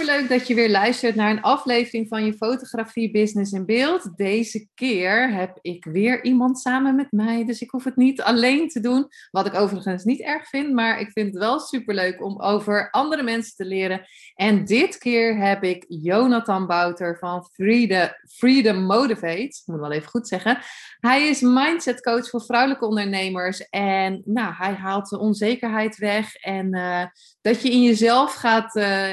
Superleuk dat je weer luistert naar een aflevering van je fotografie business in beeld. Deze keer heb ik weer iemand samen met mij, dus ik hoef het niet alleen te doen. Wat ik overigens niet erg vind, maar ik vind het wel superleuk om over andere mensen te leren. En dit keer heb ik Jonathan Bouter van Freedom, Freedom Motivate. Ik moet wel even goed zeggen. Hij is mindset coach voor vrouwelijke ondernemers en nou, hij haalt de onzekerheid weg en uh, dat je in jezelf gaat. Uh,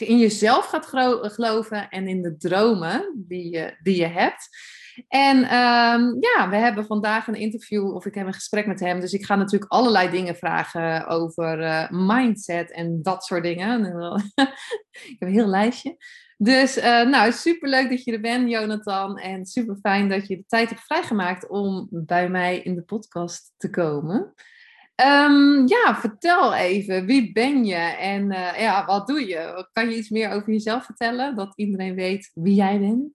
in jezelf gaat geloven en in de dromen die je, die je hebt. En um, ja, we hebben vandaag een interview of ik heb een gesprek met hem. Dus ik ga natuurlijk allerlei dingen vragen over uh, mindset en dat soort dingen. ik heb een heel lijstje. Dus uh, nou, superleuk dat je er bent, Jonathan. En super fijn dat je de tijd hebt vrijgemaakt om bij mij in de podcast te komen. Um, ja, vertel even, wie ben je en uh, ja, wat doe je? Kan je iets meer over jezelf vertellen, dat iedereen weet wie jij bent?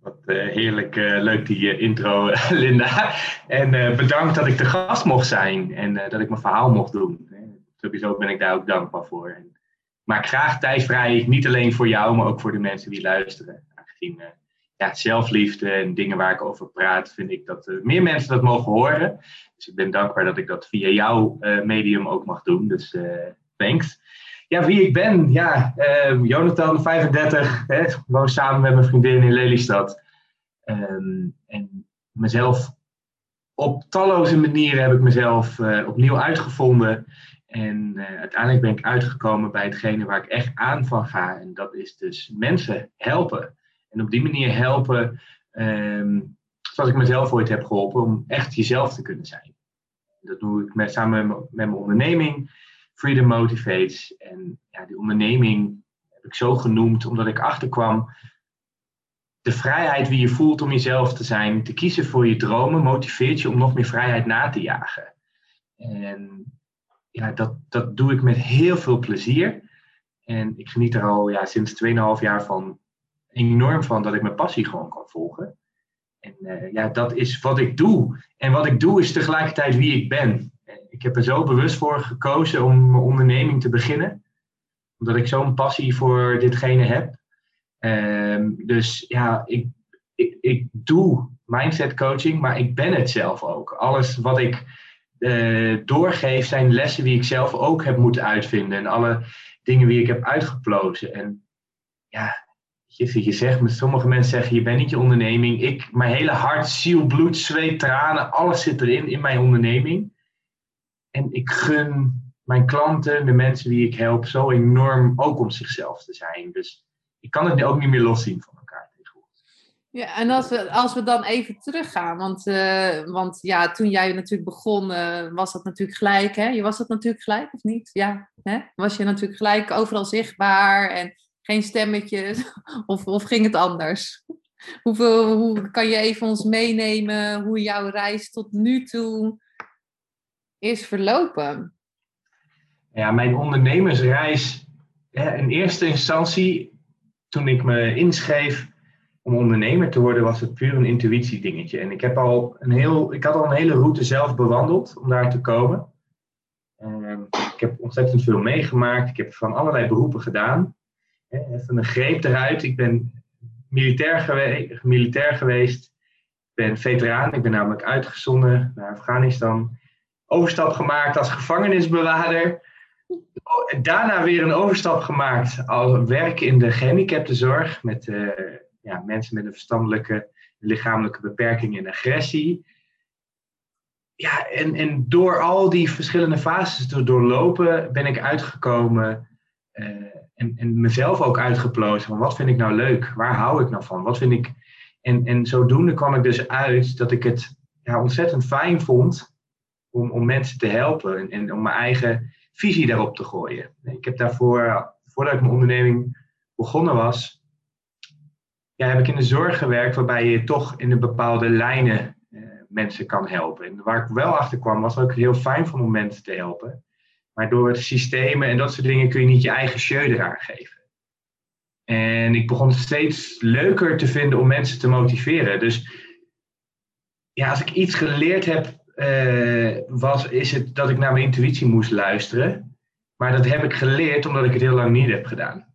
Wat uh, heerlijk uh, leuk die intro, Linda. En bedankt dat ik de gast mocht zijn en dat ik mijn verhaal mocht doen. Sowieso ben ik daar ook dankbaar voor. En maak graag tijd vrij, niet alleen voor jou, maar ook voor de mensen die luisteren. Ja, zelfliefde en dingen waar ik over praat, vind ik dat uh, meer mensen dat mogen horen. Dus ik ben dankbaar dat ik dat via jouw uh, medium ook mag doen. Dus uh, thanks. Ja, wie ik ben? Ja, ehm, Jonathan, 35, hè, woon samen met mijn vriendin in Lelystad. Um, en mezelf op talloze manieren heb ik mezelf opnieuw uitgevonden. En uiteindelijk ben ik uitgekomen bij hetgene waar ik echt aan van ga. En dat is dus mensen helpen. En op die manier helpen, um, zoals ik mezelf ooit heb geholpen, om echt jezelf te kunnen zijn. Dat doe ik met, samen met, mijn onderneming, Freedom Motivates. En ja, die onderneming heb ik zo genoemd omdat ik achterkwam. De vrijheid wie je voelt om jezelf te zijn, te kiezen voor je dromen, motiveert je om nog meer vrijheid na te jagen. En ja, dat, dat doe ik met heel veel plezier. En ik geniet er al ja, sinds 2,5 jaar van enorm van dat ik mijn passie gewoon kan volgen. En uh, ja, dat is wat ik doe. En wat ik doe is tegelijkertijd wie ik ben. Ik heb er zo bewust voor gekozen om mijn onderneming te beginnen. Omdat ik zo'n passie voor ditgene heb. Uh, dus ja, ik, ik, ik doe mindset coaching, maar ik ben het zelf ook. Alles wat ik uh, doorgeef zijn lessen die ik zelf ook heb moeten uitvinden. En alle dingen die ik heb uitgeplozen. En ja, je, je zegt, sommige mensen zeggen, je bent niet je onderneming. Ik, mijn hele hart, ziel, bloed, zweet, tranen, alles zit erin in mijn onderneming. En ik gun mijn klanten, de mensen die ik help, zo enorm ook om zichzelf te zijn. Dus ik kan het ook niet meer loszien van elkaar. Ja, en als we, als we dan even teruggaan, want, uh, want ja, toen jij natuurlijk begon, uh, was dat natuurlijk gelijk, hè? Je was dat natuurlijk gelijk, of niet? Ja, hè? was je natuurlijk gelijk overal zichtbaar en geen stemmetje? Of, of ging het anders? Hoeveel, hoe kan je even ons meenemen hoe jouw reis tot nu toe is verlopen? Ja, mijn ondernemersreis, in eerste instantie, toen ik me inschreef om ondernemer te worden, was het puur een intuïtiedingetje. En ik, heb al een heel, ik had al een hele route zelf bewandeld om daar te komen. Ehm, ik heb ontzettend veel meegemaakt. Ik heb van allerlei beroepen gedaan. Even een greep eruit. Ik ben militair, militair geweest. Ik ben veteraan. Ik ben namelijk uitgezonden naar Afghanistan. Overstap gemaakt als gevangenisbewaarder. Daarna weer een overstap gemaakt als werk in de gehandicaptenzorg. Met uh, ja, mensen met een verstandelijke lichamelijke beperking en agressie. Ja, en, en door al die verschillende fases te doorlopen ben ik uitgekomen uh, en, en mezelf ook uitgeplozen van wat vind ik nou leuk? Waar hou ik nou van? Wat vind ik... En, en zodoende kwam ik dus uit dat ik het ja, ontzettend fijn vond om, om mensen te helpen en, en om mijn eigen visie daarop te gooien. Ik heb daarvoor, voordat ik mijn onderneming begonnen was, ja, heb ik in de zorg gewerkt waarbij je toch in een bepaalde lijnen eh, mensen kan helpen. En waar ik wel achter kwam, was dat ik het heel fijn vond om mensen te helpen. Maar door het systemen en dat soort dingen kun je niet je eigen show eraan geven. En ik begon het steeds leuker te vinden om mensen te motiveren. Dus ja, als ik iets geleerd heb, uh, was, is het dat ik naar mijn intuïtie moest luisteren. Maar dat heb ik geleerd omdat ik het heel lang niet heb gedaan.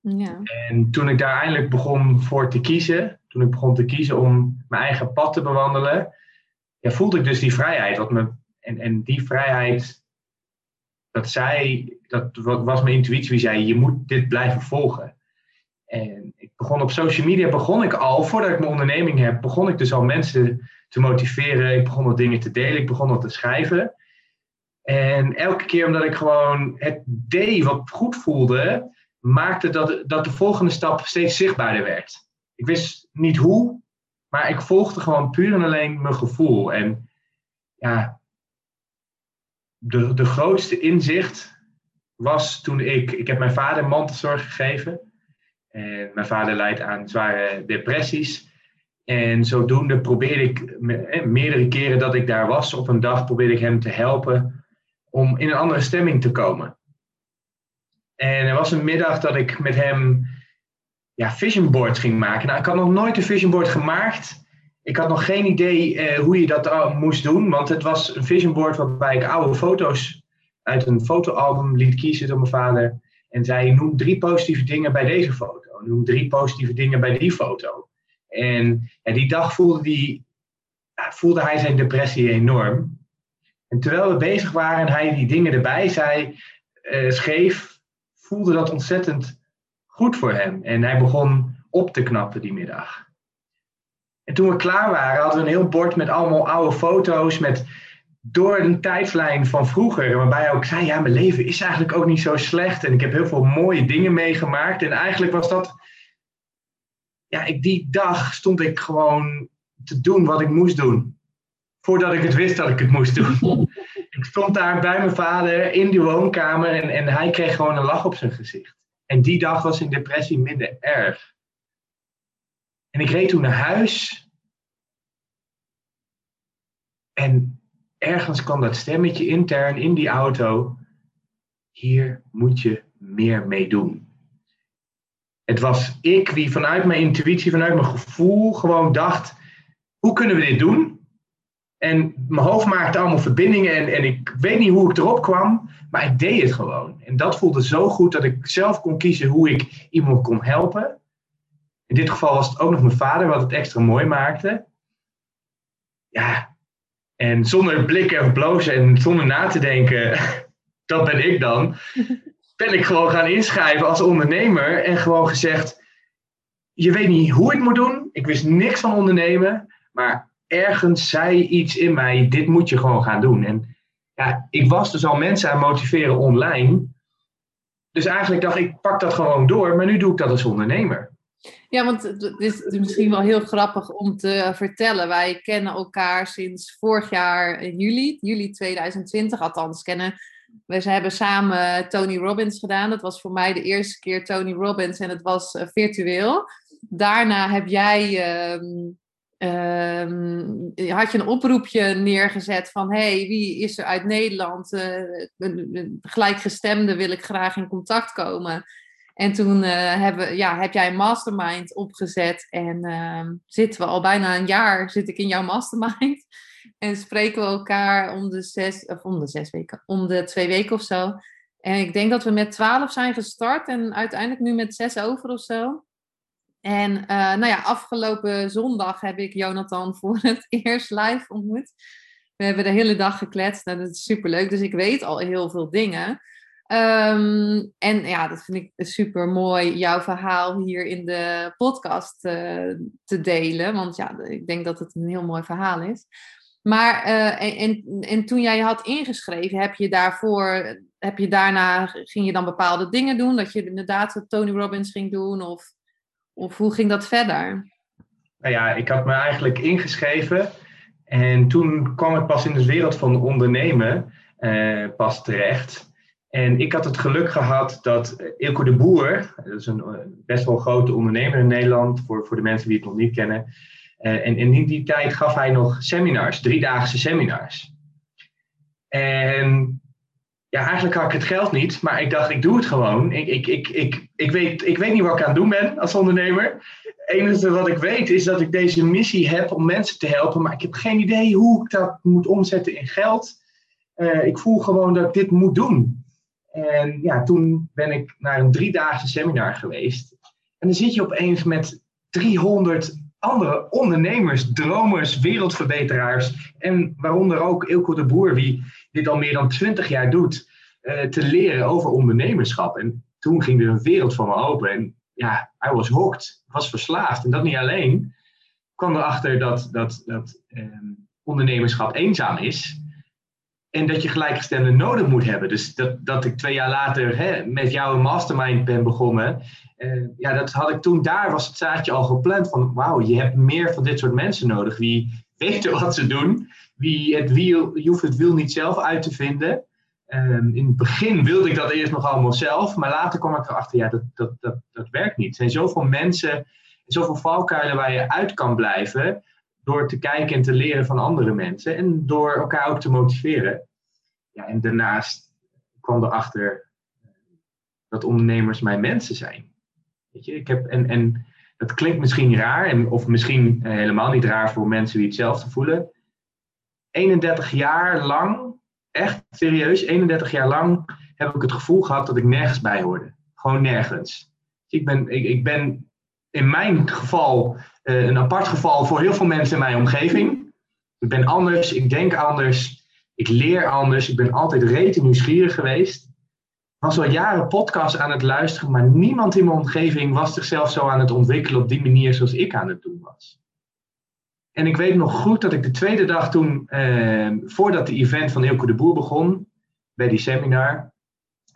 Ja. En toen ik daar eindelijk begon voor te kiezen, toen ik begon te kiezen om mijn eigen pad te bewandelen, ja, voelde ik dus die vrijheid. Wat me, en, en die vrijheid, dat zei, dat was mijn intuïtie, die zei, je moet dit blijven volgen. En ik begon op social media, begon ik al, voordat ik mijn onderneming heb, begon ik dus al mensen te motiveren. Ik begon wat dingen te delen, ik begon wat te schrijven. En elke keer omdat ik gewoon het deed wat goed voelde, maakte dat, dat de volgende stap steeds zichtbaarder werd. Ik wist niet hoe, maar ik volgde gewoon puur en alleen mijn gevoel. En ja, de, de grootste inzicht was toen ik, ik heb mijn vader mantelzorg gegeven. En mijn vader leidt aan zware depressies. En zodoende probeerde ik meerdere keren dat ik daar was op een dag, probeerde ik hem te helpen om in een andere stemming te komen. En er was een middag dat ik met hem ja, vision boards ging maken. Nou, ik had nog nooit een vision board gemaakt. Ik had nog geen idee eh, hoe je dat uh, moest doen, want het was een vision board waarbij ik oude foto's uit een fotoalbum liet kiezen door mijn vader. En zei: noem drie positieve dingen bij deze foto. Noem drie positieve dingen bij die foto. En die dag voelde, die, voelde hij zijn depressie enorm. En terwijl we bezig waren en hij die dingen erbij zei, uh, schreef, voelde dat ontzettend goed voor hem. En hij begon op te knappen die middag. En toen we klaar waren, hadden we een heel bord met allemaal oude foto's met door een tijdlijn van vroeger. Waarbij hij ook zei, ja, mijn leven is eigenlijk ook niet zo slecht. En ik heb heel veel mooie dingen meegemaakt. En eigenlijk was dat ja, ik, die dag stond ik gewoon te doen wat ik moest doen. Voordat ik het wist dat ik het moest doen. ik stond daar bij mijn vader in die woonkamer en, en hij kreeg gewoon een lach op zijn gezicht. En die dag was in depressie minder erg. En ik reed toen naar huis. En ergens kwam dat stemmetje intern in die auto. Hier moet je meer mee doen. Het was ik wie vanuit mijn intuïtie, vanuit mijn gevoel gewoon dacht: hoe kunnen we dit doen? En mijn hoofd maakte allemaal verbindingen en, en ik weet niet hoe ik erop kwam, maar ik deed het gewoon. En dat voelde zo goed dat ik zelf kon kiezen hoe ik iemand kon helpen. In dit geval was het ook nog mijn vader, wat het extra mooi maakte. Ja, en zonder blikken of blozen en zonder na te denken, dat ben ik dan ben ik gewoon gaan inschrijven als ondernemer en gewoon gezegd: Je weet niet hoe ik moet doen. Ik wist niks van ondernemen, maar ergens zei iets in mij: Dit moet je gewoon gaan doen. En ja, ik was dus al mensen aan motiveren online. Dus eigenlijk dacht ik: Pak dat gewoon door, maar nu doe ik dat als ondernemer. Ja, want het is misschien wel heel grappig om te vertellen. Wij kennen elkaar sinds vorig jaar in juli, juli 2020. Althans, kennen we hebben samen Tony Robbins gedaan. Dat was voor mij de eerste keer Tony Robbins en het was uh, virtueel. Daarna heb jij, um, um, had je een oproepje neergezet van hey, wie is er uit Nederland? Uh, gelijkgestemde wil ik graag in contact komen. En toen uh, hebben, ja, heb jij een mastermind opgezet en ehm, zitten we al bijna een jaar zit ik in jouw mastermind. En spreken we elkaar om de zes, of om de zes weken, om de twee weken of zo. En ik denk dat we met twaalf zijn gestart en uiteindelijk nu met zes over of zo. En uh, nou ja, afgelopen zondag heb ik Jonathan voor het eerst live ontmoet. We hebben de hele dag gekletst en dat is superleuk. Dus ik weet al heel veel dingen. Um, en ja, dat vind ik super mooi, jouw verhaal hier in de podcast uh, te delen. Want ja, ik denk dat het een heel mooi verhaal is. Maar uh, en, en, toen jij had ingeschreven, heb je daarvoor, heb je daarna, ging je dan bepaalde dingen doen? Dat je inderdaad Tony Robbins ging doen? Of, of hoe ging dat verder? Nou ja, ik had me eigenlijk ingeschreven. En toen kwam ik pas in de wereld van ondernemen uh, pas terecht. En ik had het geluk gehad dat Ilko de Boer, dat is een best wel grote ondernemer in Nederland, voor, voor de mensen die het nog niet kennen. en, en in die tijd gaf hij nog seminars, driedaagse seminars. En ja, eigenlijk had ik het geld niet, maar ik dacht, ik doe het gewoon. Ik, ik, ik, ik, ik, weet, ik weet niet wat ik aan het doen ben als ondernemer. Het enige wat ik weet is dat ik deze missie heb om mensen te helpen, maar ik heb geen idee hoe ik dat moet omzetten in geld. Ik voel gewoon dat ik dit moet doen. En ja, toen ben ik naar een driedaagse seminar geweest. En dan zit je opeens met 300 andere ondernemers, dromers, wereldverbeteraars. En waaronder ook Ilko de Boer, wie dit al meer dan 20 jaar doet, uh, te leren over ondernemerschap. En toen ging er een wereld voor me open. En ja, I was hooked, was verslaafd. En dat niet alleen. Ik kwam erachter dat, dat, dat um, ondernemerschap eenzaam is. En dat je gelijkgestemde nodig moet hebben. Dus dat, dat ik twee jaar later hè, met jou een mastermind ben begonnen. Uh, ja, dat had ik toen, daar was het zaadje al gepland van wauw, je hebt meer van dit soort mensen nodig. Wie weten wat ze doen. Wie het wiel, je hoeft het wiel niet zelf uit te vinden. Um, in het begin wilde ik dat eerst nog allemaal zelf, maar later kwam ik erachter, ja, dat, dat, dat, dat werkt niet. Er zijn zoveel mensen, zoveel valkuilen waar je uit kan blijven door te kijken en te leren van andere mensen en door elkaar ook te motiveren. Ja, en daarnaast kwam erachter dat ondernemers mijn mensen zijn. Weet je, ik heb, en, en dat klinkt misschien raar, en, of misschien eh, helemaal niet raar voor mensen die hetzelfde voelen. 31 jaar lang, echt serieus, 31 jaar lang heb ik het gevoel gehad dat ik nergens bij hoorde. Gewoon nergens. Ik ben, ik, ik ben in mijn geval uh, een apart geval voor heel veel mensen in mijn omgeving. Ik ben anders, ik denk anders, ik leer anders, ik ben altijd rete nieuwsgierig geweest was al jaren podcasts aan het luisteren, maar niemand in mijn omgeving was zichzelf zo aan het ontwikkelen op die manier zoals ik aan het doen was. En ik weet nog goed dat ik de tweede dag toen, eh, voordat de event van Ilko de Boer begon, bij die seminar,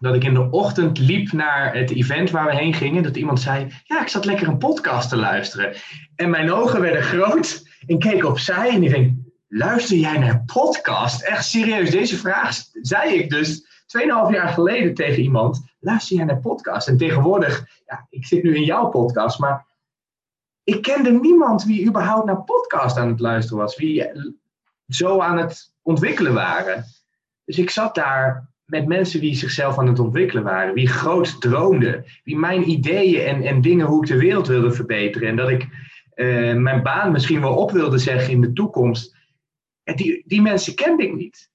dat ik in de ochtend liep naar het event waar we heen gingen, dat iemand zei, ja, ik zat lekker een podcast te luisteren. En mijn ogen werden groot en keek opzij en ik denk, luister jij naar podcast? Echt serieus, deze vraag zei ik dus 2,5 jaar geleden tegen iemand, luister jij naar podcast? En tegenwoordig, ja, ik zit nu in jouw podcast, maar ik kende niemand wie überhaupt naar podcast aan het luisteren was, wie zo aan het ontwikkelen waren. Dus ik zat daar met mensen die zichzelf aan het ontwikkelen waren, wie groot droomden, wie mijn ideeën en, en dingen hoe ik de wereld wilde verbeteren en dat ik uh, mijn baan misschien wel op wilde zeggen in de toekomst. En die, die mensen kende ik niet.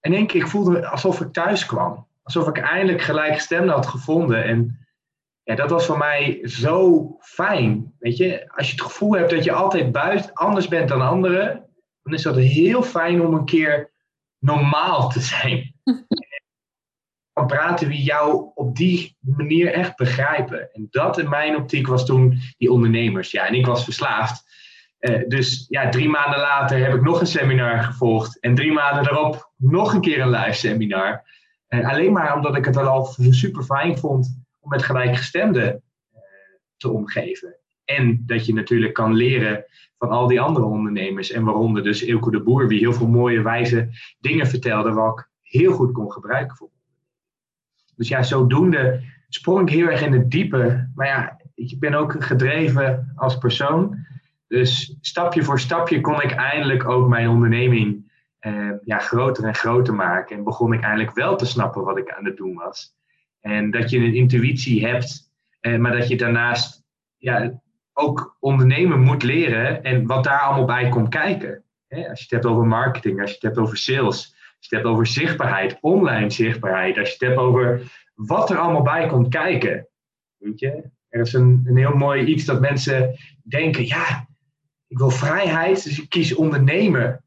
En één keer, ik voelde alsof ik thuis kwam. Alsof ik eindelijk gelijkgestemde had gevonden. En ja, dat was voor mij zo fijn. Weet je, als je het gevoel hebt dat je altijd buiten anders bent dan anderen, dan is dat heel fijn om een keer normaal te zijn. Praten wie jou op die manier echt begrijpen. En dat in mijn optiek was toen die ondernemers. Ja, en ik was verslaafd. Uh, dus ja, drie maanden later heb ik nog een seminar gevolgd. En drie maanden daarop nog een keer een live seminar. Uh, alleen maar omdat ik het al super fijn vond om met gelijkgestemden uh, te omgeven. En dat je natuurlijk kan leren van al die andere ondernemers. En waaronder dus Ilko de Boer, die heel veel mooie, wijze dingen vertelde, wat ik heel goed kon gebruiken voor Dus ja, zodoende sprong ik heel erg in het diepe. Maar ja, ik ben ook gedreven als persoon. Dus stapje voor stapje kon ik eindelijk ook mijn onderneming eh, ja, groter en groter maken. En begon ik eindelijk wel te snappen wat ik aan het doen was. En dat je een intuïtie hebt, eh, maar dat je daarnaast ja, ook ondernemen moet leren en wat daar allemaal bij komt kijken. Als je het hebt over marketing, als je het hebt over sales, als je het hebt over zichtbaarheid, online zichtbaarheid, als je het hebt over wat er allemaal bij komt kijken. Weet je? Er is een, een heel mooi iets dat mensen denken, ja, ik wil vrijheid, dus ik kies ondernemen.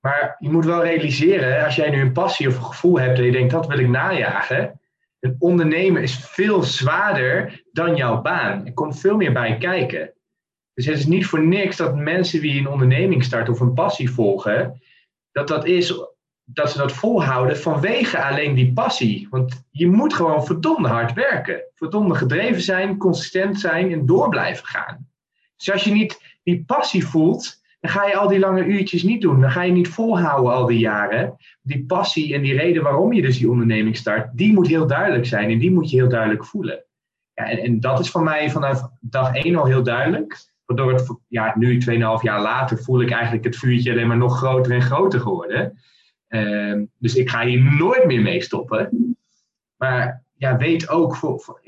Maar je moet wel realiseren, als jij nu een passie of een gevoel hebt en je denkt dat wil ik najagen, een ondernemen is veel zwaarder dan jouw baan. Er komt veel meer bij kijken. Dus het is niet voor niks dat mensen die een onderneming starten of een passie volgen, dat dat is dat ze dat volhouden vanwege alleen die passie. Want je moet gewoon verdomde hard werken. Verdomde gedreven zijn, consistent zijn en door blijven gaan. Dus als je niet die passie voelt, dan ga je al die lange uurtjes niet doen. Dan ga je niet volhouden al die jaren. Die passie en die reden waarom je dus die onderneming start, die moet heel duidelijk zijn en die moet je heel duidelijk voelen. Ja, en, en dat is voor mij vanaf dag één al heel duidelijk. Waardoor het, ja, nu 2,5 jaar later voel ik eigenlijk het vuurtje alleen maar nog groter en groter geworden. Ehm, dus ik ga hier nooit meer mee stoppen. Maar ja, weet ook, voor, voor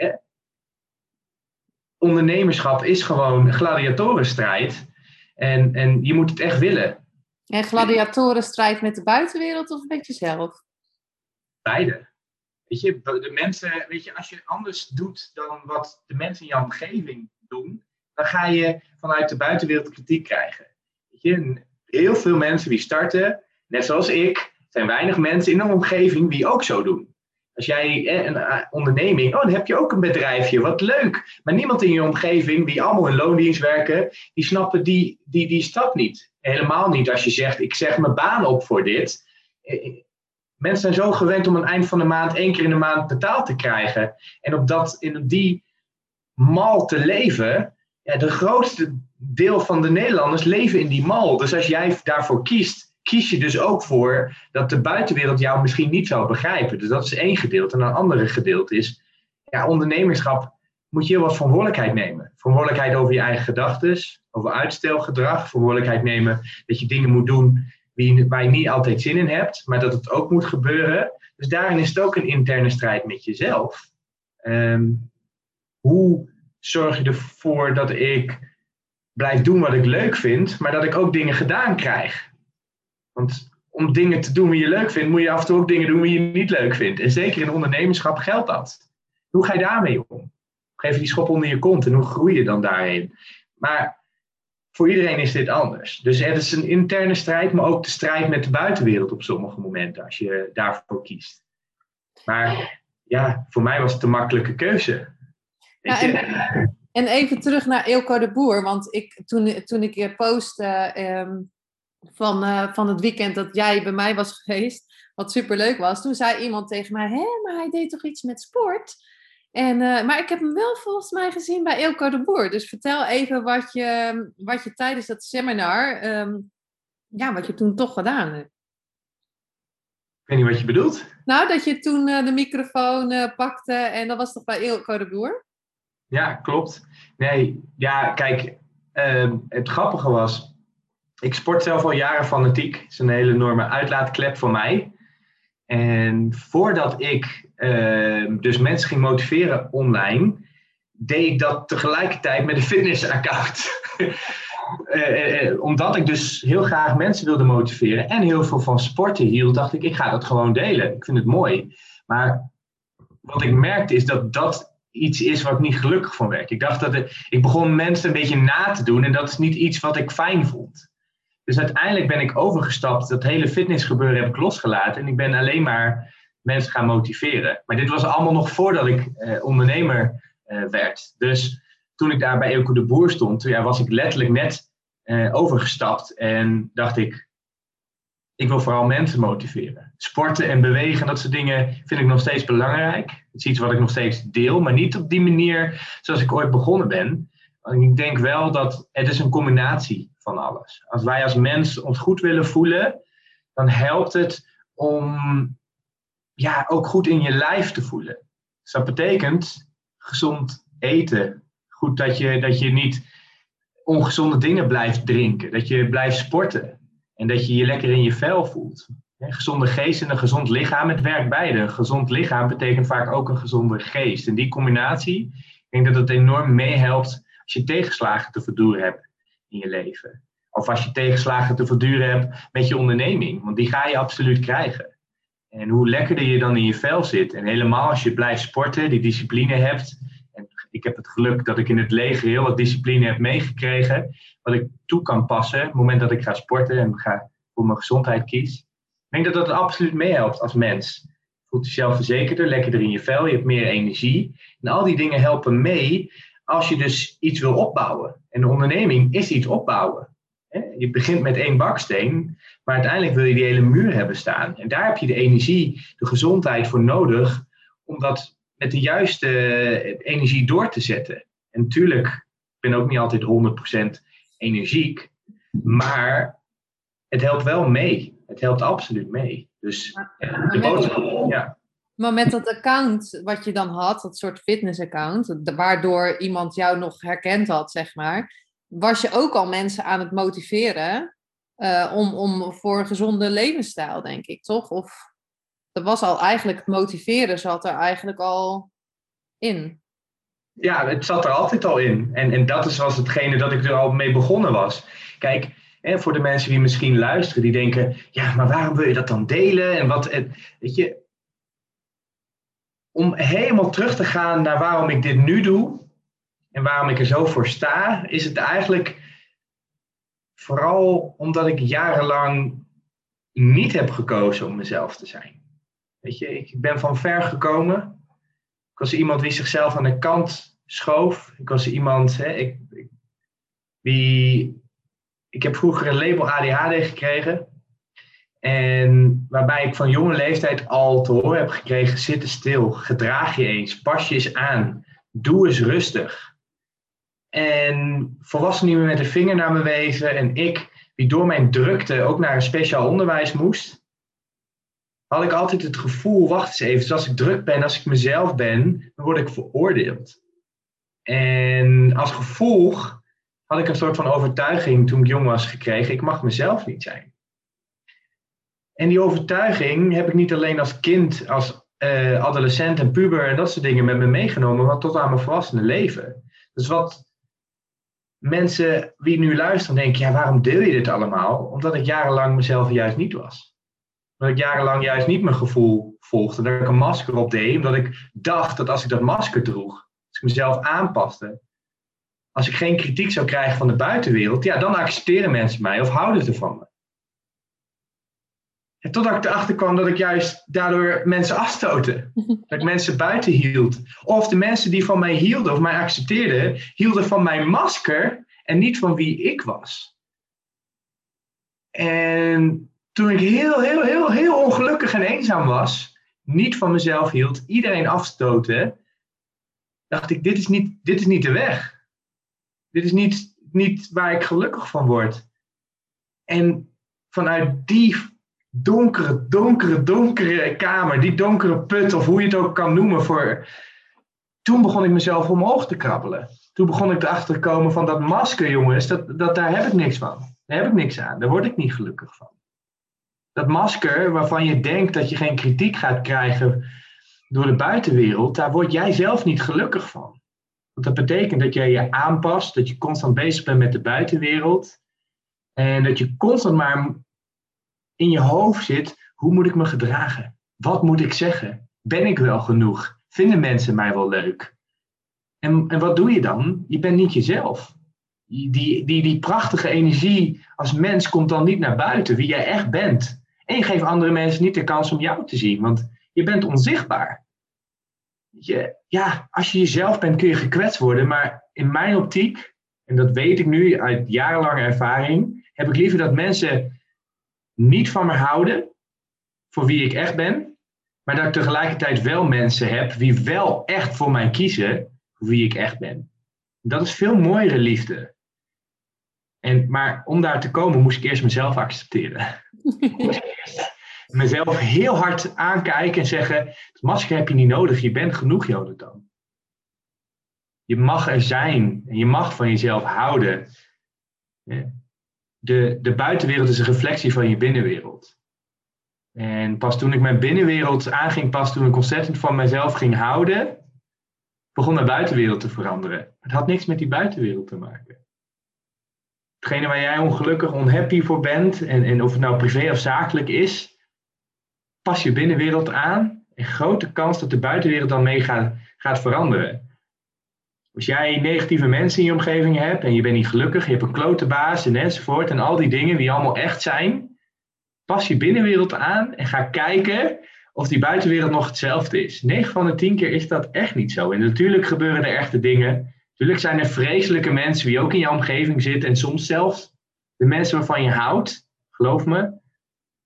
ondernemerschap is gewoon gladiatorenstrijd. En, en je moet het echt willen. En gladiatorenstrijd met de buitenwereld of met jezelf? Beide. Weet je, de mensen, weet je, als je anders doet dan wat de mensen in jouw omgeving doen, dan ga je vanuit de buitenwereld kritiek krijgen. Weet je, heel veel mensen die starten, net zoals ik, zijn weinig mensen in een omgeving die ook zo doen. Als jij een eh, onderneming, oh, dan heb je ook een bedrijfje, wat leuk. Maar niemand in je omgeving, die allemaal in loondienst werken, die snappen die, die, die stap niet. Helemaal niet als je zegt, ik zeg mijn baan op voor dit. Eh, mensen zijn zo gewend om aan het eind van de maand één keer in de maand betaald te krijgen. En op, dat, in die mal te leven, ja, de grootste deel van de Nederlanders leven in die mal. Dus als jij daarvoor kiest, kies je dus ook voor dat de buitenwereld jou misschien niet zou begrijpen. Dus dat is één gedeelte. En een andere gedeelte is, ja, ondernemerschap moet je heel wat verantwoordelijkheid nemen. Verantwoordelijkheid over je eigen gedachten, over uitstelgedrag, verantwoordelijkheid nemen dat je dingen moet doen waar je niet altijd zin in hebt, maar dat het ook moet gebeuren. Dus daarin is het ook een interne strijd met jezelf. Ehm, hoe zorg je ervoor dat ik blijf doen wat ik leuk vind, maar dat ik ook dingen gedaan krijg? Want om dingen te doen die je leuk vindt, moet je af en toe ook dingen doen die je niet leuk vindt. En zeker in ondernemerschap geldt dat. Hoe ga je daarmee om? Geef je die schop onder je kont en hoe groei je dan daarheen? Maar voor iedereen is dit anders. Dus het is een interne strijd, maar ook de strijd met de buitenwereld op sommige momenten, als je daarvoor kiest. Maar ja, voor mij was het een makkelijke keuze. Ja, en, en, even terug naar Eelco de Boer, want ik, toen, toen ik je postte ehm, van, uh, van het weekend dat jij bij mij was geweest, wat superleuk was, toen zei iemand tegen mij, hé, maar hij deed toch iets met sport? En, uh, maar ik heb hem wel volgens mij gezien bij Eelco de Boer. Dus vertel even wat je, wat je tijdens dat seminar, um, ja, wat je toen toch gedaan hebt. Ik weet niet wat je bedoelt. Nou, dat je toen uh, de microfoon uh, pakte en dat was toch bij Eelco de Boer? Ja, klopt. Nee, ja, kijk, ehm, het grappige was, ik sport zelf al jaren fanatiek. Het is een hele enorme uitlaatklep voor mij. En voordat ik uh, dus mensen ging motiveren online, deed ik dat tegelijkertijd met een fitnessaccount. uh, omdat ik dus heel graag mensen wilde motiveren en heel veel van sporten hield, dacht ik, ik ga dat gewoon delen. Ik vind het mooi. Maar wat ik merkte is dat dat iets is wat niet gelukkig van werk. Ik dacht dat ik begon mensen een beetje na te doen en dat is niet iets wat ik fijn vond. Dus uiteindelijk ben ik overgestapt, dat hele fitnessgebeuren heb ik losgelaten en ik ben alleen maar mensen gaan motiveren. Maar dit was allemaal nog voordat ik eh, ondernemer eh, werd. Dus toen ik daar bij Eelco de Boer stond, ja, was ik letterlijk net eh, overgestapt en dacht ik, ik wil vooral mensen motiveren. Sporten en bewegen, dat soort dingen vind ik nog steeds belangrijk. Het is iets wat ik nog steeds deel, maar niet op die manier zoals ik ooit begonnen ben. Ik denk wel dat het is een combinatie van alles. Als wij als mens ons goed willen voelen, dan helpt het om ja, ook goed in je lijf te voelen. Dus dat betekent gezond eten. Goed dat je, dat je niet ongezonde dingen blijft drinken. Dat je blijft sporten. En dat je je lekker in je vel voelt. Een gezonde geest en een gezond lichaam, het werkt beide. Een gezond lichaam betekent vaak ook een gezonde geest. En die combinatie, ik denk dat het enorm meehelpt als je tegenslagen te verduren hebt in je leven. Of als je tegenslagen te verduren hebt met je onderneming. Want die ga je absoluut krijgen. En hoe lekkerder je dan in je vel zit. En helemaal als je blijft sporten, die discipline hebt. En ik heb het geluk dat ik in het leger heel wat discipline heb meegekregen. Wat ik toe kan passen op het moment dat ik ga sporten en ga voor mijn gezondheid kies. Ik denk dat dat absoluut meehelpt als mens. Je voelt jezelf verzekerder, lekkerder in je vel, je hebt meer energie. En al die dingen helpen mee als je dus iets wil opbouwen. En de onderneming is iets opbouwen. Je begint met één baksteen, maar uiteindelijk wil je die hele muur hebben staan. En daar heb je de energie, de gezondheid voor nodig om dat met de juiste energie door te zetten. En natuurlijk, ik ben ook niet altijd 100% energiek, Maar het helpt wel mee. Het helpt absoluut mee. Dus de boodschap, ja. Maar met dat account wat je dan had, dat soort fitness-account, waardoor iemand jou nog herkend had, zeg maar, was je ook al mensen aan het motiveren uh, om, om voor een gezonde levensstijl, denk ik, toch? Of dat was al eigenlijk het motiveren, zat er eigenlijk al in. Ja, het zat er altijd al in. En, en dat is, was hetgene dat ik er al mee begonnen was. Kijk, en voor de mensen die misschien luisteren, die denken: ja, maar waarom wil je dat dan delen? En wat, weet je, om helemaal terug te gaan naar waarom ik dit nu doe en waarom ik er zo voor sta, is het eigenlijk vooral omdat ik jarenlang niet heb gekozen om mezelf te zijn. Weet je, ik ben van ver gekomen. Ik was iemand die zichzelf aan de kant schoof. Ik was iemand, hè, ik, ik, ik heb vroeger een label ADHD gekregen. En waarbij ik van jonge leeftijd al te horen heb gekregen: zitten stil, gedraag je eens, pas je eens aan, doe eens rustig. En volwassenen met de vinger naar me wezen en ik, die door mijn drukte ook naar een speciaal onderwijs moest, had ik altijd het gevoel: wacht eens even, dus als ik druk ben, als ik mezelf ben, dan word ik veroordeeld. En als gevolg had ik een soort van overtuiging toen ik jong was gekregen: ik mag mezelf niet zijn. En die overtuiging heb ik niet alleen als kind, als uh, adolescent en puber en dat soort dingen met me meegenomen, maar tot aan mijn volwassene leven. Dus wat mensen wie nu luisteren denken, ja, waarom deel je dit allemaal? Omdat ik jarenlang mezelf juist niet was. Omdat ik jarenlang juist niet mijn gevoel volgde, dat ik een masker op deed, omdat ik dacht dat als ik dat masker droeg, als ik mezelf aanpaste, als ik geen kritiek zou krijgen van de buitenwereld, ja, dan accepteren mensen mij of houden ze van me. En totdat ik erachter kwam dat ik juist daardoor mensen afstootte. Dat ik mensen buiten hield. Of de mensen die van mij hielden of mij accepteerden, hielden van mijn masker en niet van wie ik was. En toen ik heel, heel, heel, heel ongelukkig en eenzaam was, niet van mezelf hield, iedereen afstoten, dacht ik, dit is niet, dit is niet de weg. Dit is niet, niet waar ik gelukkig van word. En vanuit die donkere, donkere, donkere kamer, die donkere put, of hoe je het ook kan noemen. Voor... Toen begon ik mezelf omhoog te krabbelen. Toen begon ik erachter te komen van dat masker, jongens, dat, dat, daar heb ik niks van. Daar heb ik niks aan. Daar word ik niet gelukkig van. Dat masker waarvan je denkt dat je geen kritiek gaat krijgen door de buitenwereld, daar word jij zelf niet gelukkig van. Want dat betekent dat jij je aanpast, dat je constant bezig bent met de buitenwereld. En dat je constant maar in je hoofd zit, hoe moet ik me gedragen? Wat moet ik zeggen? Ben ik wel genoeg? Vinden mensen mij wel leuk? En, en wat doe je dan? Je bent niet jezelf. Die, die, die prachtige energie als mens komt dan niet naar buiten, wie jij echt bent. En je geeft andere mensen niet de kans om jou te zien, want je bent onzichtbaar. Je, ja, als je jezelf bent kun je gekwetst worden, maar in mijn optiek, en dat weet ik nu uit jarenlange ervaring, heb ik liever dat mensen niet van me houden voor wie ik echt ben, maar dat ik tegelijkertijd wel mensen heb die wel echt voor mij kiezen voor wie ik echt ben. Dat is veel mooiere liefde. En, maar om daar te komen moest ik eerst mezelf accepteren. mezelf heel hard aankijken en zeggen: het masker heb je niet nodig, je bent genoeg, Jonathan. Je mag er zijn en je mag van jezelf houden de, de buitenwereld is een reflectie van je binnenwereld. En pas toen ik mijn binnenwereld aanging, pas toen ik ontzettend van mezelf ging houden, begon mijn buitenwereld te veranderen. Het had niks met die buitenwereld te maken. Hetgene waar jij ongelukkig, onhappy voor bent, en, en of het nou privé of zakelijk is, pas je binnenwereld aan en grote kans dat de buitenwereld dan mee gaat, gaat veranderen. Als jij negatieve mensen in je omgeving hebt en je bent niet gelukkig, je hebt een klote baas en enzovoort en al die dingen die allemaal echt zijn, pas je binnenwereld aan en ga kijken of die buitenwereld nog hetzelfde is. 9 van de 10 keer is dat echt niet zo. En natuurlijk gebeuren er echte dingen. Natuurlijk zijn er vreselijke mensen die ook in je omgeving zitten en soms zelfs de mensen waarvan je houdt. Geloof me.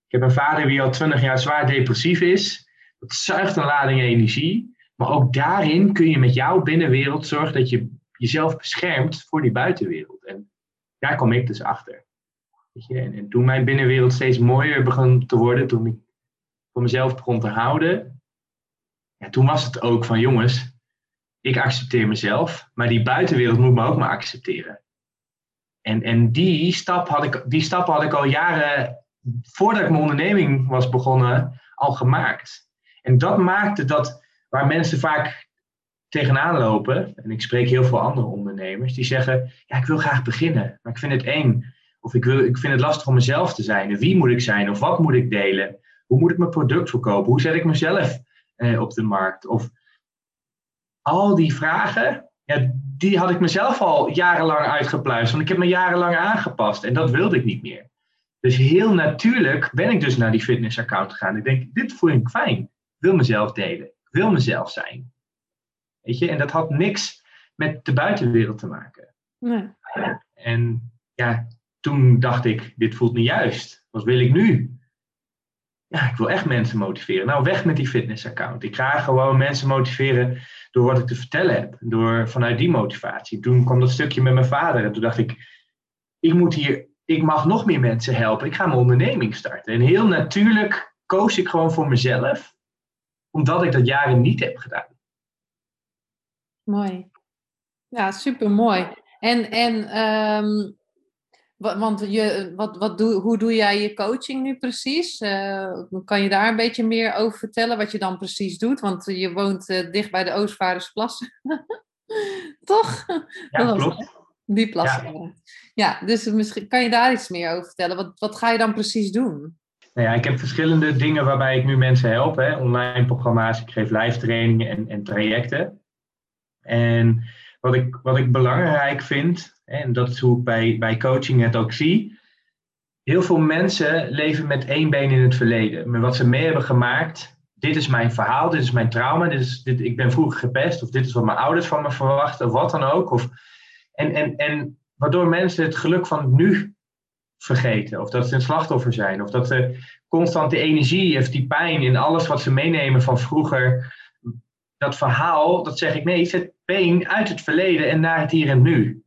Ik heb een vader die al 20 jaar zwaar depressief is. Dat zuigt een lading energie. Maar ook daarin kun je met jouw binnenwereld zorgen dat je jezelf beschermt voor die buitenwereld. En daar kom ik dus achter. Je? En, en toen mijn binnenwereld steeds mooier begon te worden, toen ik voor mezelf begon te houden, ja, toen was het ook van jongens, ik accepteer mezelf, maar die buitenwereld moet me ook maar accepteren. En, en die, stap had ik, die stap had ik al jaren voordat ik mijn onderneming was begonnen, al gemaakt. En dat maakte dat waar mensen vaak tegenaan lopen, en ik spreek heel veel andere ondernemers, die zeggen: Ja, ik wil graag beginnen, maar ik vind het eng. Of ik, wil, ik vind het lastig om mezelf te zijn. wie moet ik zijn? Of wat moet ik delen? Hoe moet ik mijn product verkopen? Hoe zet ik mezelf eh, op de markt? Of al die vragen, ja, die had ik mezelf al jarenlang uitgepluist. Want ik heb me jarenlang aangepast en dat wilde ik niet meer. Dus heel natuurlijk ben ik dus naar die fitnessaccount gegaan. Ik denk, dit voel ik fijn. Ik wil mezelf delen. Ik wil mezelf zijn. Weet je, en dat had niks met de buitenwereld te maken. Nee. En ja, toen dacht ik, dit voelt niet juist. Wat wil ik nu? Ja, ik wil echt mensen motiveren. Nou, weg met die fitnessaccount. Ik ga gewoon mensen motiveren door wat ik te vertellen heb. Door vanuit die motivatie. Toen kwam dat stukje met mijn vader. En toen dacht ik, ik moet hier, ik mag nog meer mensen helpen. Ik ga mijn onderneming starten. En heel natuurlijk koos ik gewoon voor mezelf. Omdat ik dat jaren niet heb gedaan. Mooi. Ja, super mooi. En, en um, want je, wat, wat doe, hoe doe jij je coaching nu precies? Uh, kan je daar een beetje meer over vertellen wat je dan precies doet? Want je woont uh, dicht bij de Oostvaardersplassen. Toch? Ja, klopt. Die plassen. Ja. ja. dus misschien kan je daar iets meer over vertellen. Wat, wat ga je dan precies doen? Nou ja, ik heb verschillende dingen waarbij ik nu mensen help. Hè. Online programma's, ik geef live trainingen en, en trajecten. En wat ik, wat ik belangrijk vind, en dat is hoe ik bij, bij coaching het ook zie. Heel veel mensen leven met één been in het verleden. Met wat ze mee hebben gemaakt. Dit is mijn verhaal, dit is mijn trauma, dit is, dit, ik ben vroeger gepest, of dit is wat mijn ouders van me verwachten, of wat dan ook. Of, en, en, en waardoor mensen het geluk van nu vergeten. Of dat ze een slachtoffer zijn. Of dat ze constant die energie of die pijn in alles wat ze meenemen van vroeger. Dat verhaal, dat zeg ik nee, zet been uit het verleden en naar het hier en nu.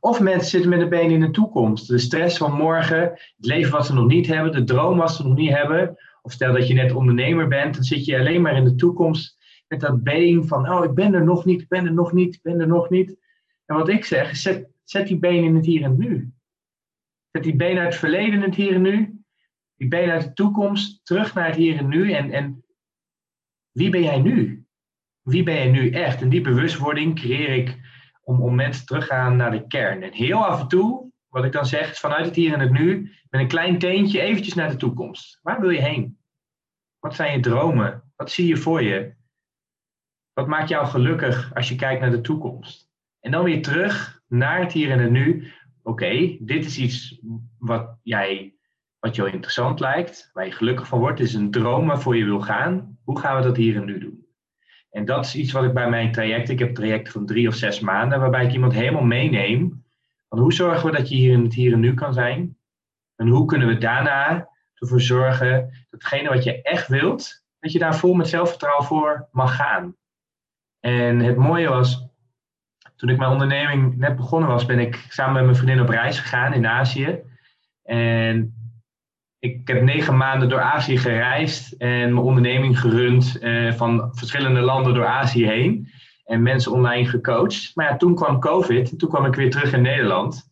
Of mensen zitten met een been in de toekomst. De stress van morgen, het leven wat ze nog niet hebben, de droom wat ze nog niet hebben. Of stel dat je net ondernemer bent, dan zit je alleen maar in de toekomst met dat been van, oh, ik ben er nog niet, ik ben er nog niet, ik ben er nog niet. En wat ik zeg, zet, zet die been in het hier en nu. Zet die been uit het verleden het hier en nu. Die been uit de toekomst terug naar het hier en nu. En, en wie ben jij nu? Wie ben je nu echt? En die bewustwording creëer ik om, om mensen terug te gaan naar de kern. En heel af en toe, wat ik dan zeg, is vanuit het hier en het nu, met een klein teentje eventjes naar de toekomst. Waar wil je heen? Wat zijn je dromen? Wat zie je voor je? Wat maakt jou gelukkig als je kijkt naar de toekomst? En dan weer terug naar het hier en het nu. Oké, dit is iets wat, jij, wat jou interessant lijkt, waar je gelukkig van wordt. Is een droom waarvoor je wil gaan. Hoe gaan we dat hier en nu doen? En dat is iets wat ik bij mijn traject, ik heb trajecten van drie of zes maanden, waarbij ik iemand helemaal meeneem. Van hoe zorgen we dat je hier in het hier en nu kan zijn? En hoe kunnen we daarna ervoor zorgen dat hetgene wat je echt wilt, dat je daar vol met zelfvertrouwen voor mag gaan. En het mooie was, toen ik mijn onderneming net begonnen was, ben ik samen met mijn vriendin op reis gegaan in Azië. En ik heb negen maanden door Azië gereisd en mijn onderneming gerund uh, van verschillende landen door Azië heen. En mensen online gecoacht. Maar ja, toen kwam COVID en toen kwam ik weer terug in Nederland.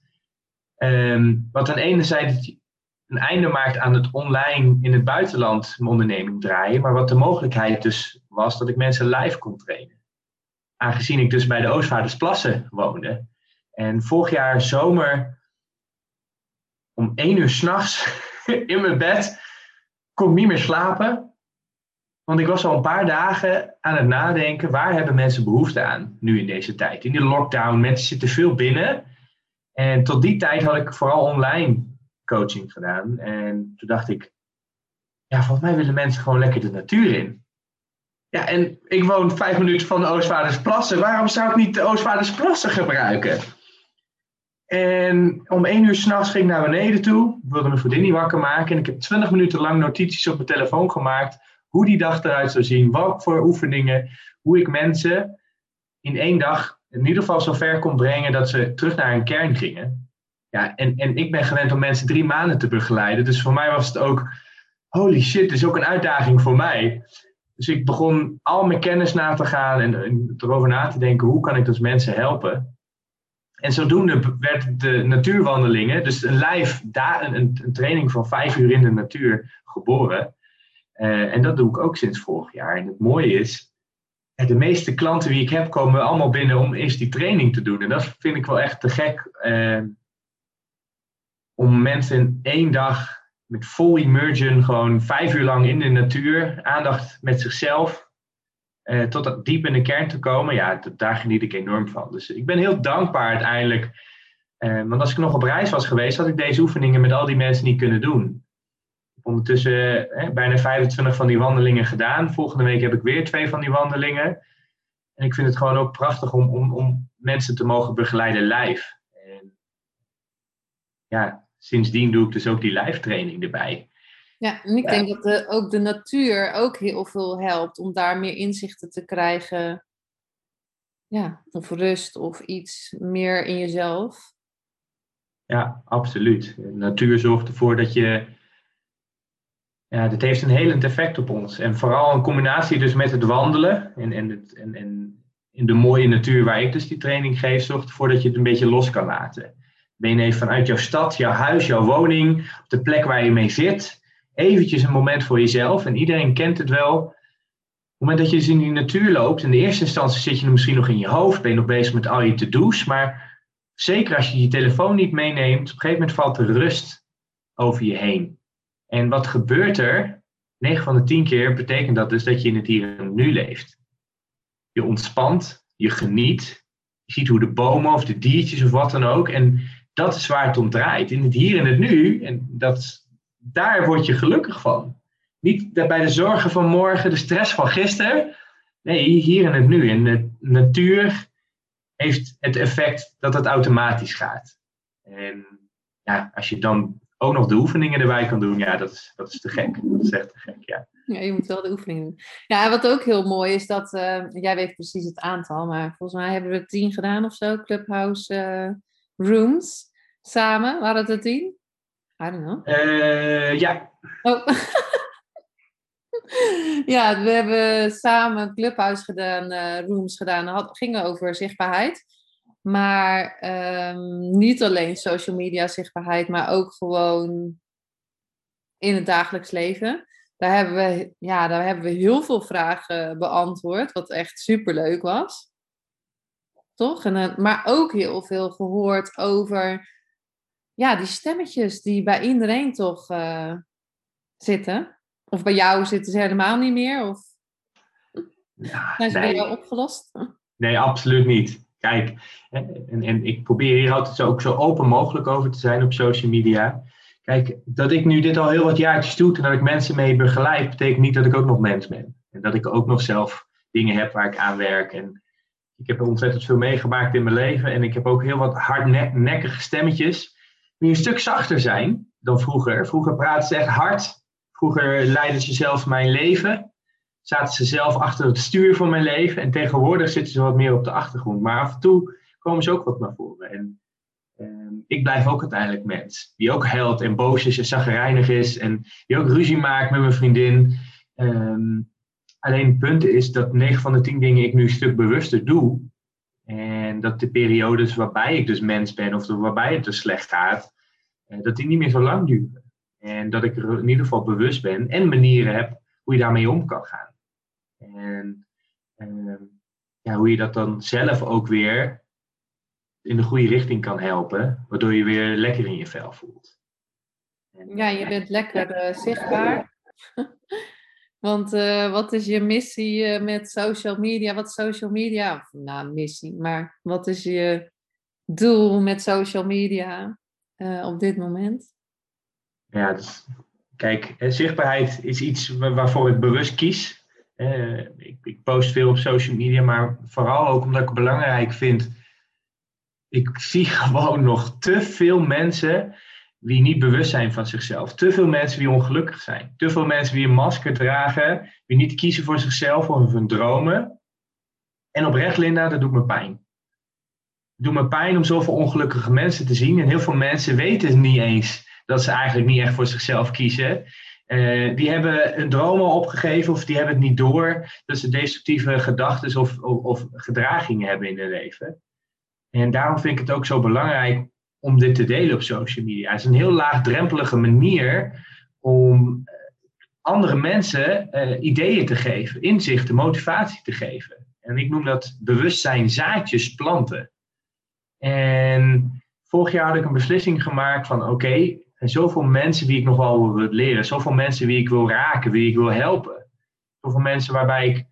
Um, wat aan de ene zijde een einde maakt aan het online in het buitenland mijn onderneming draaien. Maar wat de mogelijkheid dus was dat ik mensen live kon trainen. Aangezien ik dus bij de Oostvaardersplassen woonde. En vorig jaar zomer om één uur s'nachts in mijn bed. Kon niet meer slapen. Want ik was al een paar dagen aan het nadenken, waar hebben mensen behoefte aan nu in deze tijd? In die lockdown, mensen zitten veel binnen. En tot die tijd had ik vooral online coaching gedaan. En toen dacht ik, ja, volgens mij willen mensen gewoon lekker de natuur in. Ja, en ik woon vijf minuten van de Oostvaardersplassen. Waarom zou ik niet de Oostvaardersplassen gebruiken? En om één uur s'nachts ging ik naar beneden toe. Wilde mijn vriendin niet wakker maken. En ik heb twintig minuten lang notities op mijn telefoon gemaakt. Hoe die dag eruit zou zien. Wat voor oefeningen. Hoe ik mensen in één dag in ieder geval zover kon brengen dat ze terug naar hun kern gingen. Ja, en, en ik ben gewend om mensen drie maanden te begeleiden. Dus voor mij was het ook, holy shit, dit is ook een uitdaging voor mij. Dus ik begon al mijn kennis na te gaan en, erover na te denken, hoe kan ik dus mensen helpen? En zodoende werd de natuurwandelingen, dus een live, een, een training van vijf uur in de natuur, geboren. Uh, en dat doe ik ook sinds vorig jaar. En het mooie is, de meeste klanten die ik heb, komen allemaal binnen om eerst die training te doen. En dat vind ik wel echt te gek. Uh, om mensen in één dag met full immersion, gewoon vijf uur lang in de natuur, aandacht met zichzelf, uh, tot diep in de kern te komen. Ja, daar geniet ik enorm van. Dus ik ben heel dankbaar uiteindelijk. want als ik nog op reis was geweest, had ik deze oefeningen met al die mensen niet kunnen doen ondertussen bijna 25 van die wandelingen gedaan. Volgende week heb ik weer twee van die wandelingen. En ik vind het gewoon ook prachtig om, om, om mensen te mogen begeleiden live. En ja, sindsdien doe ik dus ook die live training erbij. Ja, en ik denk dat de, ook de natuur ook heel veel helpt om daar meer inzichten te krijgen. Ja, of rust of iets meer in jezelf. Ja, absoluut. De natuur zorgt ervoor dat je ja, dit heeft een helend effect op ons. En vooral een combinatie dus met het wandelen en, en, het, en, en in de mooie natuur waar ik dus die training geef, zorgt ervoor dat je het een beetje los kan laten. Even vanuit jouw stad, jouw huis, jouw woning, de plek waar je mee zit, eventjes een moment voor jezelf. En iedereen kent het wel. Op het moment dat je dus in die natuur loopt, in de eerste instantie zit je misschien nog in je hoofd, ben je nog bezig met al je to-do's, maar zeker als je je telefoon niet meeneemt, op een gegeven moment valt er rust over je heen. En wat gebeurt er? 9 van de 10 keer betekent dat dus dat je in het hier en nu leeft. Je ontspant, je geniet, je ziet hoe de bomen of de diertjes of wat dan ook. En dat is waar het om draait. In het hier en het nu. En dat, daar word je gelukkig van. Niet bij de zorgen van morgen, de stress van gisteren. Nee, hier en het nu. En de natuur heeft het effect dat het automatisch gaat. En ja, als je dan ook nog de oefeningen erbij kan doen, ja, dat is, dat is te gek. Dat is echt te gek, ja. Ja, je moet wel de oefeningen doen. Ja, wat ook heel mooi is dat, uh, jij weet precies het aantal, maar volgens mij hebben we tien gedaan of zo, Clubhouse uh, Rooms, samen. Waren het er tien? I don't know. Uh, ja. Oh. ja, we hebben samen Clubhouse gedaan, Rooms gedaan, het gingen over zichtbaarheid. Maar um, niet alleen social media zichtbaarheid, maar ook gewoon in het dagelijks leven. Daar hebben we, ja, daar hebben we heel veel vragen beantwoord, wat echt superleuk was. Toch? En, eh, maar ook heel veel gehoord over ja, die stemmetjes die bij iedereen toch uh, zitten. Of bij jou zitten ze helemaal niet meer? Of ja, zijn ze nee. bij jou opgelost? Nee, absoluut niet. Kijk, en, en ik probeer hier altijd zo, ook zo open mogelijk over te zijn op social media. Kijk, dat ik nu dit al heel wat jaartjes doe en dat ik mensen mee begeleid, betekent niet dat ik ook nog mens ben. En dat ik ook nog zelf dingen heb waar ik aan werk. En ik heb ontzettend veel meegemaakt in mijn leven. En ik heb ook heel wat hardnekkige stemmetjes die een stuk zachter zijn dan vroeger. Vroeger praten ze echt hard. Vroeger leidden ze zelf mijn leven zaten ze zelf achter het stuur van mijn leven. En tegenwoordig zitten ze wat meer op de achtergrond. Maar af en toe komen ze ook wat naar voren. En ehm, ik blijf ook uiteindelijk mens. Die ook huilt en boos is en zagrijnig is. En die ook ruzie maakt met mijn vriendin. Ehm, alleen het punt is dat 9 van de 10 dingen ik nu een stuk bewuster doe. En dat de periodes waarbij ik dus mens ben of waarbij het dus slecht gaat, eh, dat die niet meer zo lang duren. En dat ik er in ieder geval bewust ben en manieren heb hoe je daarmee om kan gaan. En ehm, ja, hoe je dat dan zelf ook weer in de goede richting kan helpen, waardoor je weer lekker in je vel voelt. En, ja, je bent lekker uh, zichtbaar. Want uh, wat is je missie uh, met social media? Wat social media? Nou, missie, maar wat is je doel met social media op dit moment? Ja, kijk, zichtbaarheid is iets waarvoor ik bewust kies. Ik, ik, post veel op social media, maar vooral ook omdat ik het belangrijk vind. Ik zie gewoon nog te veel mensen die niet bewust zijn van zichzelf. Te veel mensen die ongelukkig zijn. Te veel mensen die een masker dragen, die niet kiezen voor zichzelf of hun dromen. En oprecht, Linda, dat doet me pijn. doet me pijn om zoveel ongelukkige mensen te zien. En heel veel mensen weten niet eens dat ze eigenlijk niet echt voor zichzelf kiezen. Uh, die hebben een droom al opgegeven of die hebben het niet door dat ze destructieve gedachten of, of, gedragingen hebben in hun leven. En daarom vind ik het ook zo belangrijk om dit te delen op social media. Het is een heel laagdrempelige manier om eh, andere mensen uh, ideeën te geven, inzichten, motivatie te geven. En ik noem dat bewustzijn zaadjes planten. En vorig jaar had ik een beslissing gemaakt van oké, en zoveel mensen wie ik nog wel wil leren. Zoveel mensen wie ik wil raken, wie ik wil helpen. Zoveel mensen waarbij ik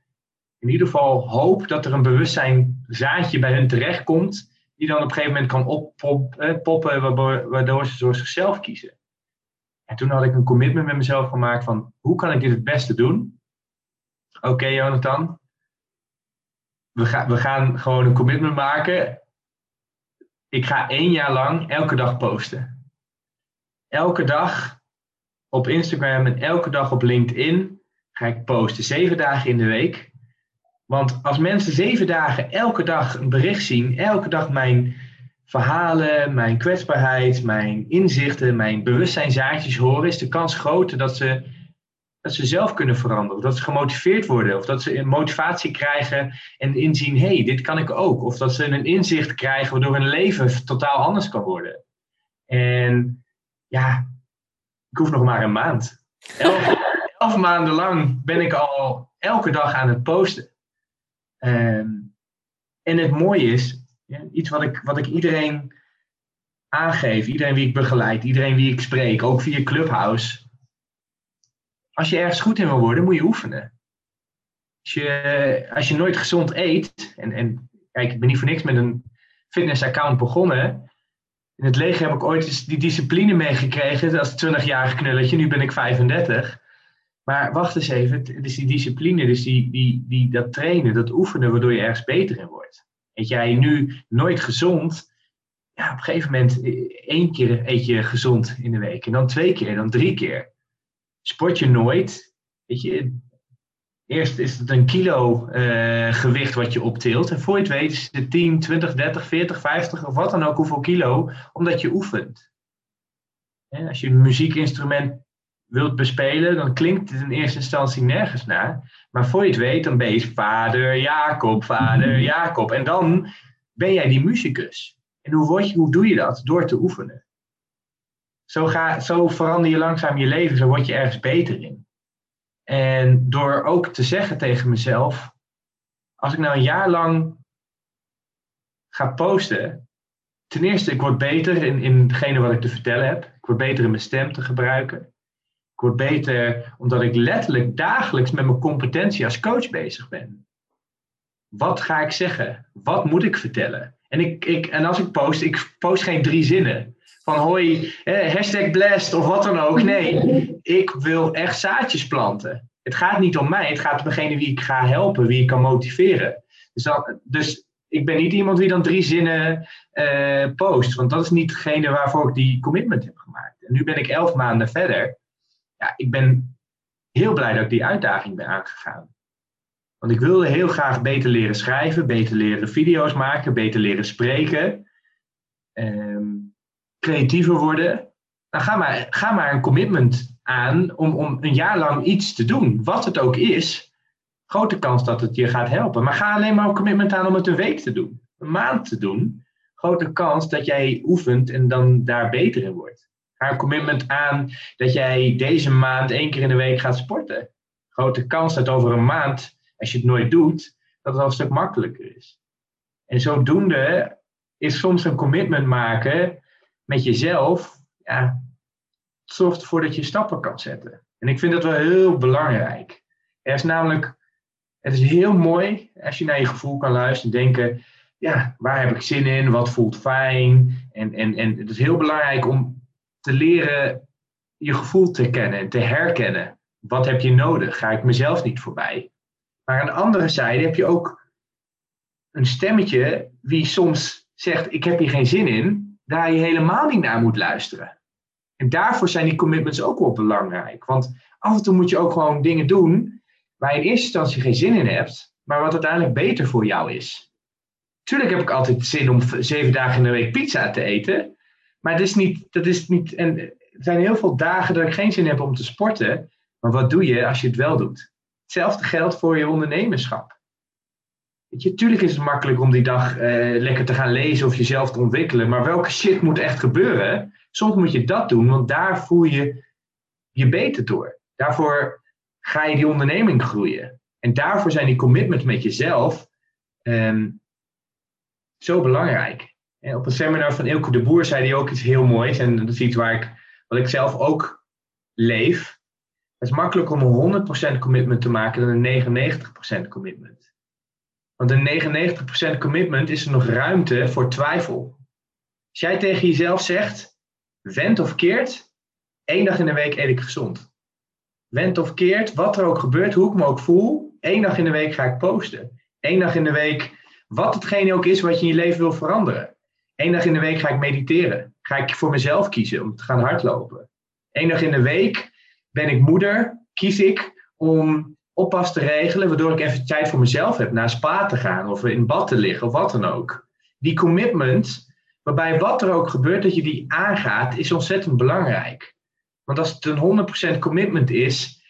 in ieder geval hoop dat er een bewustzijn zaadje bij hun terechtkomt. Die dan op een gegeven moment kan oppoppen, waardoor ze voor zichzelf kiezen. En toen had ik een commitment met mezelf gemaakt van hoe kan ik dit het beste doen? Oké Jonathan, we, we gaan gewoon een commitment maken. Ik ga één jaar lang elke dag posten elke dag op Instagram en elke dag op LinkedIn ga ik posten. Zeven dagen in de week. Want als mensen zeven dagen elke dag een bericht zien, elke dag mijn verhalen, mijn kwetsbaarheid, mijn inzichten, mijn bewustzijnzaadjes horen, is de kans groter dat ze, dat ze zelf kunnen veranderen. Of dat ze gemotiveerd worden. Of dat ze een motivatie krijgen en inzien, hé, hey, dit kan ik ook. Of dat ze een inzicht krijgen waardoor hun leven totaal anders kan worden. En ja, ik hoef nog maar een maand. Elf, maanden lang ben ik al elke dag aan het posten. Ehm, en het mooie is, ja, iets wat ik, wat ik iedereen aangeef, iedereen wie ik begeleid, iedereen wie ik spreek, ook via Clubhouse. Als je ergens goed in wil worden, moet je oefenen. Als je, als je nooit gezond eet, en, en kijk, ik ben niet voor niks met een fitnessaccount begonnen in het leger heb ik ooit die discipline meegekregen als 20-jarig knulletje. Nu ben ik 35. Maar wacht eens even, het is die discipline, dus die, die, die, dat trainen, dat oefenen, waardoor je ergens beter in wordt. Eet jij nu nooit gezond, ja, op een gegeven moment eh, één keer eet je gezond in de week. En dan twee keer, dan drie keer. Sport je nooit, weet je, Eerst is het een kilo uh, gewicht wat je optilt. En voor je het weet is het 10, 20, 30, 40, 50 of wat dan ook hoeveel kilo, omdat je oefent. En als je een muziekinstrument wilt bespelen, dan klinkt het in eerste instantie nergens naar. Maar voor je het weet, dan ben je vader Jacob, vader Jacob. En dan ben jij die muzikus. En hoe, word je, hoe doe je dat? Door te oefenen. Zo, ga, zo verander je langzaam je leven, zo word je ergens beter in. En door ook te zeggen tegen mezelf, als ik nou een jaar lang ga posten, ten eerste, ik word beter in, in hetgene wat ik te vertellen heb. Ik word beter in mijn stem te gebruiken. Ik word beter omdat ik letterlijk dagelijks met mijn competentie als coach bezig ben. Wat ga ik zeggen? Wat moet ik vertellen? En, ik, ik, en als ik post, ik post geen drie zinnen. Van hoi, eh, hashtag blessed of wat dan ook. Nee, ik wil echt zaadjes planten. Het gaat niet om mij, het gaat om degene wie ik ga helpen, wie ik kan motiveren. Dus, dus ik ben niet iemand die dan drie zinnen uh, post, want dat is niet degene waarvoor ik die commitment heb gemaakt. En nu ben ik elf maanden verder. Ja, ik ben heel blij dat ik die uitdaging ben aangegaan. Want ik wilde heel graag beter leren schrijven, beter leren video's maken, beter leren spreken, ehm, creatiever worden. Nou, ga maar, ga maar een commitment aan om, om een jaar lang iets te doen. Wat het ook is, grote kans dat het je gaat helpen. Maar ga alleen maar een commitment aan om het een week te doen, een maand te doen. Grote kans dat jij oefent en dan daar beter in wordt. Een commitment aan dat jij deze maand één keer in de week gaat sporten. Grote kans dat over een maand, als je het nooit doet, dat het al een stuk makkelijker is. En zodoende is soms een commitment maken met jezelf, ja, zorgt ervoor dat je stappen kan zetten. En ik vind dat wel heel belangrijk. Er is namelijk, het is heel mooi als je naar je gevoel kan luisteren en denken, ja, waar heb ik zin in? Wat voelt fijn? En, en, en het is heel belangrijk om te leren je gevoel te kennen en te herkennen. Wat heb je nodig? Ga ik mezelf niet voorbij? Maar aan de andere zijde heb je ook een stemmetje wie soms zegt: Ik heb hier geen zin in, daar je helemaal niet naar moet luisteren. En daarvoor zijn die commitments ook wel belangrijk. Want af en toe moet je ook gewoon dingen doen waar je in eerste instantie geen zin in hebt, maar wat uiteindelijk beter voor jou is. Tuurlijk heb ik altijd zin om zeven dagen in de week pizza te eten. Maar het is niet, dat is niet. En er zijn heel veel dagen dat ik geen zin heb om te sporten. Maar wat doe je als je het wel doet? Hetzelfde geldt voor je ondernemerschap. Je, tuurlijk is het makkelijk om die dag eh, lekker te gaan lezen of jezelf te ontwikkelen. Maar welke shit moet echt gebeuren? Soms moet je dat doen, want daar voel je je beter door. Daarvoor ga je die onderneming groeien. En daarvoor zijn die commitments met jezelf ehm, zo belangrijk. En op een seminar van Ilke de Boer zei hij ook iets heel moois. En dat is iets waar ik, wat ik zelf ook leef. Het is makkelijker om een 100% commitment te maken dan een 99% commitment. Want een 99% commitment is er nog ruimte voor twijfel. Als jij tegen jezelf zegt, wend of keert, één dag in de week eet ik gezond. Wend of keert, wat er ook gebeurt, hoe ik me ook voel, één dag in de week ga ik posten. Eén dag in de week, wat hetgene ook is wat je in je leven wil veranderen. Eén dag in de week ga ik mediteren. Ga ik voor mezelf kiezen om te gaan hardlopen. Eén dag in de week ben ik moeder, kies ik om oppas te regelen, waardoor ik even tijd voor mezelf heb, naar spa te gaan of in bad te liggen of wat dan ook. Die commitment, waarbij wat er ook gebeurt, dat je die aangaat, is ontzettend belangrijk. Want als het een 100% commitment is,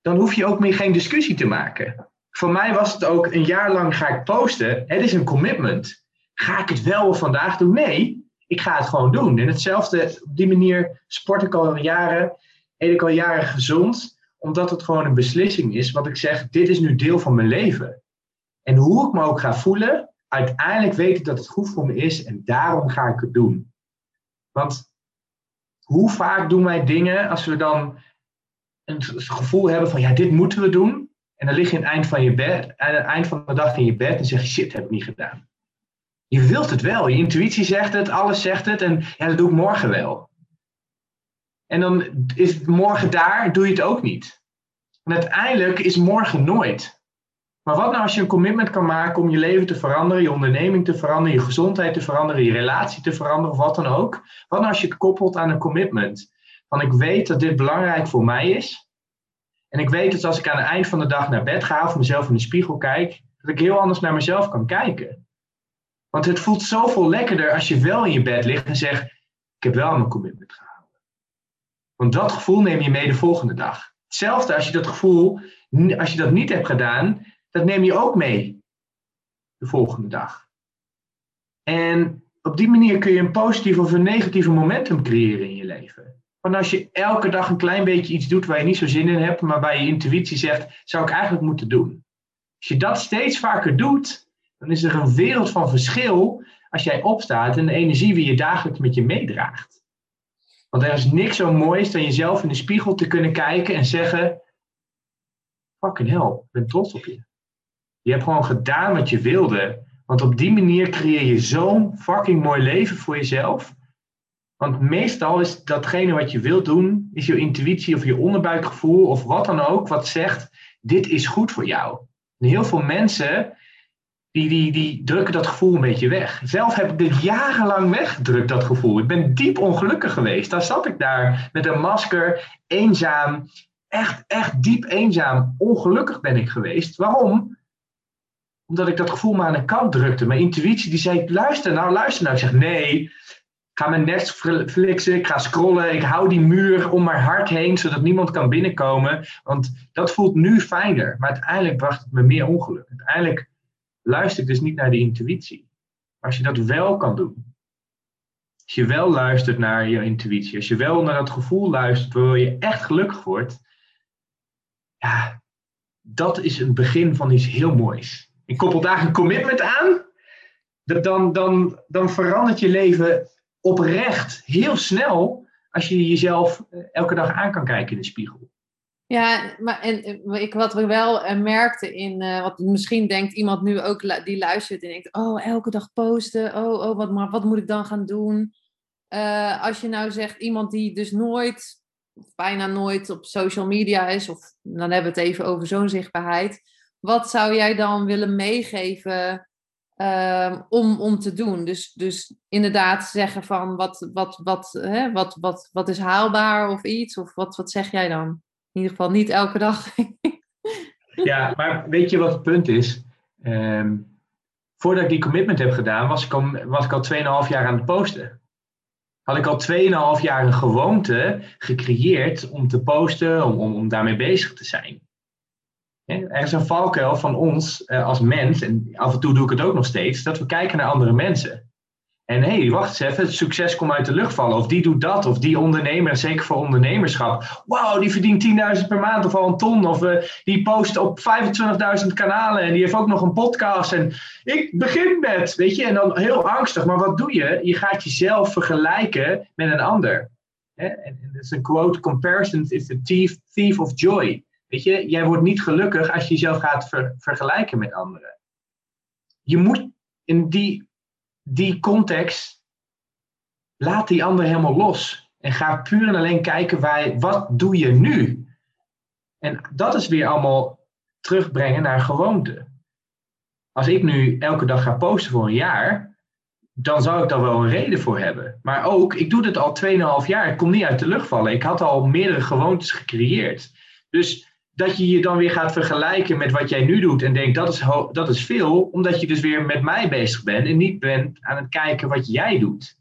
dan hoef je ook meer geen discussie te maken. Voor mij was het ook een jaar lang ga ik posten. Het is een commitment. Ga ik het wel vandaag doen? Nee, ik ga het gewoon doen. En hetzelfde, op die manier sport ik al jaren, eet ik al jaren gezond, omdat het gewoon een beslissing is. Wat ik zeg, dit is nu deel van mijn leven. En hoe ik me ook ga voelen, uiteindelijk weet ik dat het goed voor me is en daarom ga ik het doen. Want hoe vaak doen wij dingen als we dan een gevoel hebben van ja, dit moeten we doen. En dan lig je aan het eind van je bed, aan het eind van de dag in je bed en zeg je shit, heb ik niet gedaan. Je wilt het wel, je intuïtie zegt het, alles zegt het en ja, dat doe ik morgen wel. En dan is morgen daar, doe je het ook niet. En uiteindelijk is morgen nooit. Maar wat nou als je een commitment kan maken om je leven te veranderen, je onderneming te veranderen, je gezondheid te veranderen, je relatie te veranderen of wat dan ook? Wat nou als je het koppelt aan een commitment? Van ik weet dat dit belangrijk voor mij is. En ik weet dat als ik aan het eind van de dag naar bed ga of mezelf in de spiegel kijk, dat ik heel anders naar mezelf kan kijken. Want het voelt zoveel lekkerder als je wel in je bed ligt en zegt: Ik heb wel mijn commitment gehouden. Want dat gevoel neem je mee de volgende dag. Hetzelfde als je dat gevoel, als je dat niet hebt gedaan, dat neem je ook mee de volgende dag. En op die manier kun je een positief of een negatieve momentum creëren in je leven. Want als je elke dag een klein beetje iets doet waar je niet zo zin in hebt, maar waar je intuïtie zegt, zou ik eigenlijk moeten doen. Als je dat steeds vaker doet, dan is er een wereld van verschil als jij opstaat en de energie die je dagelijks met je meedraagt. Want er is niks zo moois dan jezelf in de spiegel te kunnen kijken en zeggen: Fucking hell, ik ben trots op je. Je hebt gewoon gedaan wat je wilde. Want op die manier creëer je zo'n fucking mooi leven voor jezelf. Want meestal is datgene wat je wilt doen, is je intuïtie of je onderbuikgevoel of wat dan ook, wat zegt: dit is goed voor jou. En heel veel mensen die, die, drukken dat gevoel een beetje weg. Zelf heb ik dit jarenlang weggedrukt, dat gevoel. Ik ben diep ongelukkig geweest. Daar zat ik daar met een masker, eenzaam. Echt, echt diep eenzaam. Ongelukkig ben ik geweest. Waarom? Omdat ik dat gevoel maar aan de kant drukte. Mijn intuïtie die zei, luister nou, luister nou. Ik zeg, nee, ik ga mijn Netflixen, ik ga scrollen, ik hou die muur om mijn hart heen, zodat niemand kan binnenkomen. Want dat voelt nu fijner. Maar uiteindelijk bracht het me meer ongeluk. Uiteindelijk luister ik dus niet naar die intuïtie. Maar als je dat wel kan doen, als je wel luistert naar je intuïtie, als je wel naar dat gevoel luistert waardoor je echt gelukkig wordt, ja, dat is het begin van iets heel moois. Ik koppel daar een commitment aan, dan, dan, dan verandert je leven oprecht heel snel als je jezelf eh, elke dag aan kan kijken in de spiegel. Ja, maar en, ik, wat we wel uh, merkten in, uh, wat misschien denkt iemand nu ook die luistert en denkt, oh, elke dag posten, oh, oh, wat, maar wat moet ik dan gaan doen? Uh, als je nou zegt, iemand die dus nooit, of bijna nooit op social media is, of dan hebben we het even over zo'n zichtbaarheid, wat zou jij dan willen meegeven uh, om, om te doen? Dus, dus inderdaad zeggen van, wat, wat, wat, hè, wat, wat, wat is haalbaar of iets, of wat, wat zeg jij dan? In ieder geval niet elke dag. ja, maar weet je wat het punt is? Um, voordat ik die commitment heb gedaan, was ik al, was ik al 2,5 jaar aan het posten. Had ik al 2,5 jaar een gewoonte gecreëerd om te posten, om, om, om daarmee bezig te zijn. Er is een valkuil van ons eh, als mens, en af en toe doe ik het ook nog steeds, dat we kijken naar andere mensen. En hé, hey, wacht eens even, het succes komt uit de lucht vallen. Of die doet dat, of die ondernemer, zeker voor ondernemerschap. Wauw, die verdient 10.000 per maand of al een ton. Of uh, die post op 25.000 kanalen en die heeft ook nog een podcast. En ik begin met, weet je, en dan heel angstig. Maar wat doe je? Je gaat jezelf vergelijken met een ander. En dat is een quote, comparison is the thief, thief of joy. Weet je, jij wordt niet gelukkig als je jezelf gaat vergelijken met anderen. Je moet in die, die context, laat die ander helemaal los. En ga puur en alleen kijken, waar, wat doe je nu? En dat is weer allemaal terugbrengen naar gewoonte. Als ik nu elke dag ga posten voor een jaar, dan zou ik daar wel een reden voor hebben. Maar ook, ik doe dit al 2,5 jaar. Ik kom niet uit de lucht vallen. Ik had al meerdere gewoontes gecreëerd. Dus dat je je dan weer gaat vergelijken met wat jij nu doet en denkt dat is, dat is veel, omdat je dus weer met mij bezig bent en niet bent aan het kijken wat jij doet.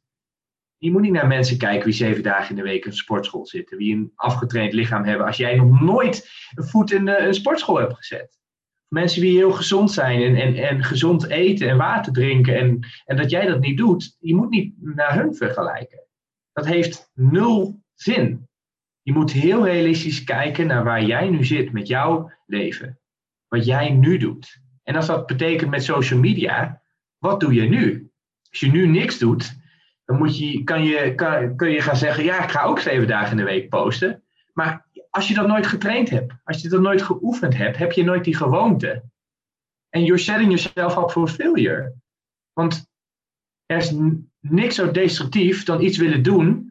Je moet niet naar mensen kijken wie zeven dagen in de week in een sportschool zitten, wie een afgetraind lichaam hebben, als jij nog nooit een voet in een sportschool hebt gezet. Mensen die heel gezond zijn en, en, en gezond eten en water drinken en, en dat jij dat niet doet, je moet niet naar hun vergelijken. Dat heeft nul zin. Je moet heel realistisch kijken naar waar jij nu zit met jouw leven. Wat jij nu doet. En als dat betekent met social media, wat doe je nu? Als je nu niks doet, dan moet je, kan, je, kan, kun je gaan zeggen: Ja, ik ga ook zeven dagen in de week posten. Maar als je dat nooit getraind hebt, als je dat nooit geoefend hebt, heb je nooit die gewoonte. En you're setting yourself up for failure. Want er is niks zo destructief dan iets willen doen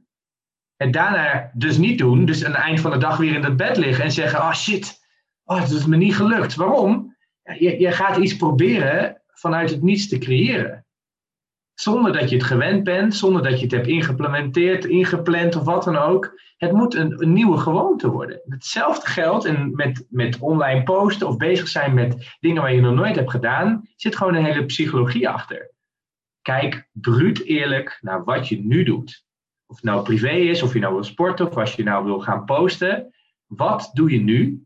en daarna dus niet doen. Dus aan het eind van de dag weer in het bed liggen en zeggen: Oh shit, oh, het is me niet gelukt. Waarom? Je, je gaat iets proberen vanuit het niets te creëren. Zonder dat je het gewend bent, zonder dat je het hebt ingeïmplementeerd, ingepland of wat dan ook. Het moet een, een nieuwe gewoonte worden. Hetzelfde geldt en met, met online posten of bezig zijn met dingen waar je nog nooit hebt gedaan, zit gewoon een hele psychologie achter. Kijk bruut eerlijk naar wat je nu doet. Of het nou privé is, of je nou wil sporten, of als je nou wil gaan posten. Wat doe je nu?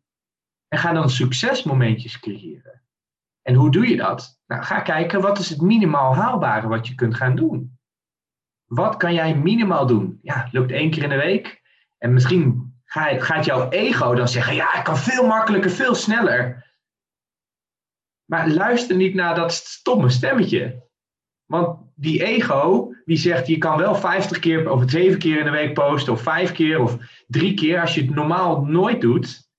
En ga dan succesmomentjes creëren. En hoe doe je dat? Nou, ga kijken, wat is het minimaal haalbare wat je kunt gaan doen? Wat kan jij minimaal doen? Ja, lukt één keer in de week. En misschien gaat jouw ego dan zeggen, ja, ik kan veel makkelijker, veel sneller. Maar luister niet naar dat stomme stemmetje. Want die ego, die zegt je kan wel 50 keer of 7 keer in de week posten, of 5 keer of 3 keer, als je het normaal nooit doet.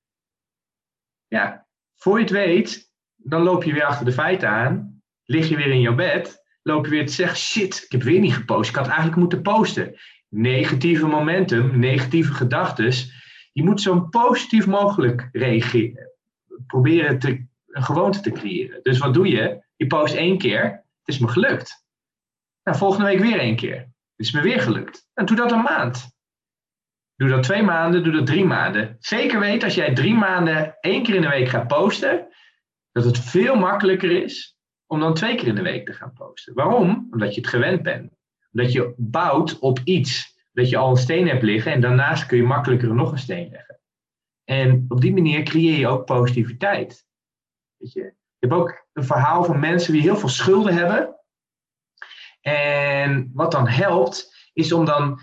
Ja, voor je het weet, dan loop je weer achter de feiten aan, lig je weer in jouw bed, loop je weer te zeggen: shit, ik heb weer niet gepost, ik had eigenlijk moeten posten. Negatieve momentum, negatieve gedachten. Je moet zo positief mogelijk reageren. Proberen te, een gewoonte te creëren. Dus wat doe je? Je post één keer, het is me gelukt. Nou, volgende week weer één keer. Het is me weer gelukt. En doe dat een maand. Doe dat twee maanden, doe dat drie maanden. Zeker weet als jij drie maanden één keer in de week gaat posten, dat het veel makkelijker is om dan twee keer in de week te gaan posten. Waarom? Omdat je het gewend bent. Omdat je bouwt op iets. Dat je al een steen hebt liggen en daarnaast kun je makkelijker nog een steen leggen. En op die manier creëer je ook positiviteit. Weet je hebt ook een verhaal van mensen die heel veel schulden hebben. En wat dan helpt, is om dan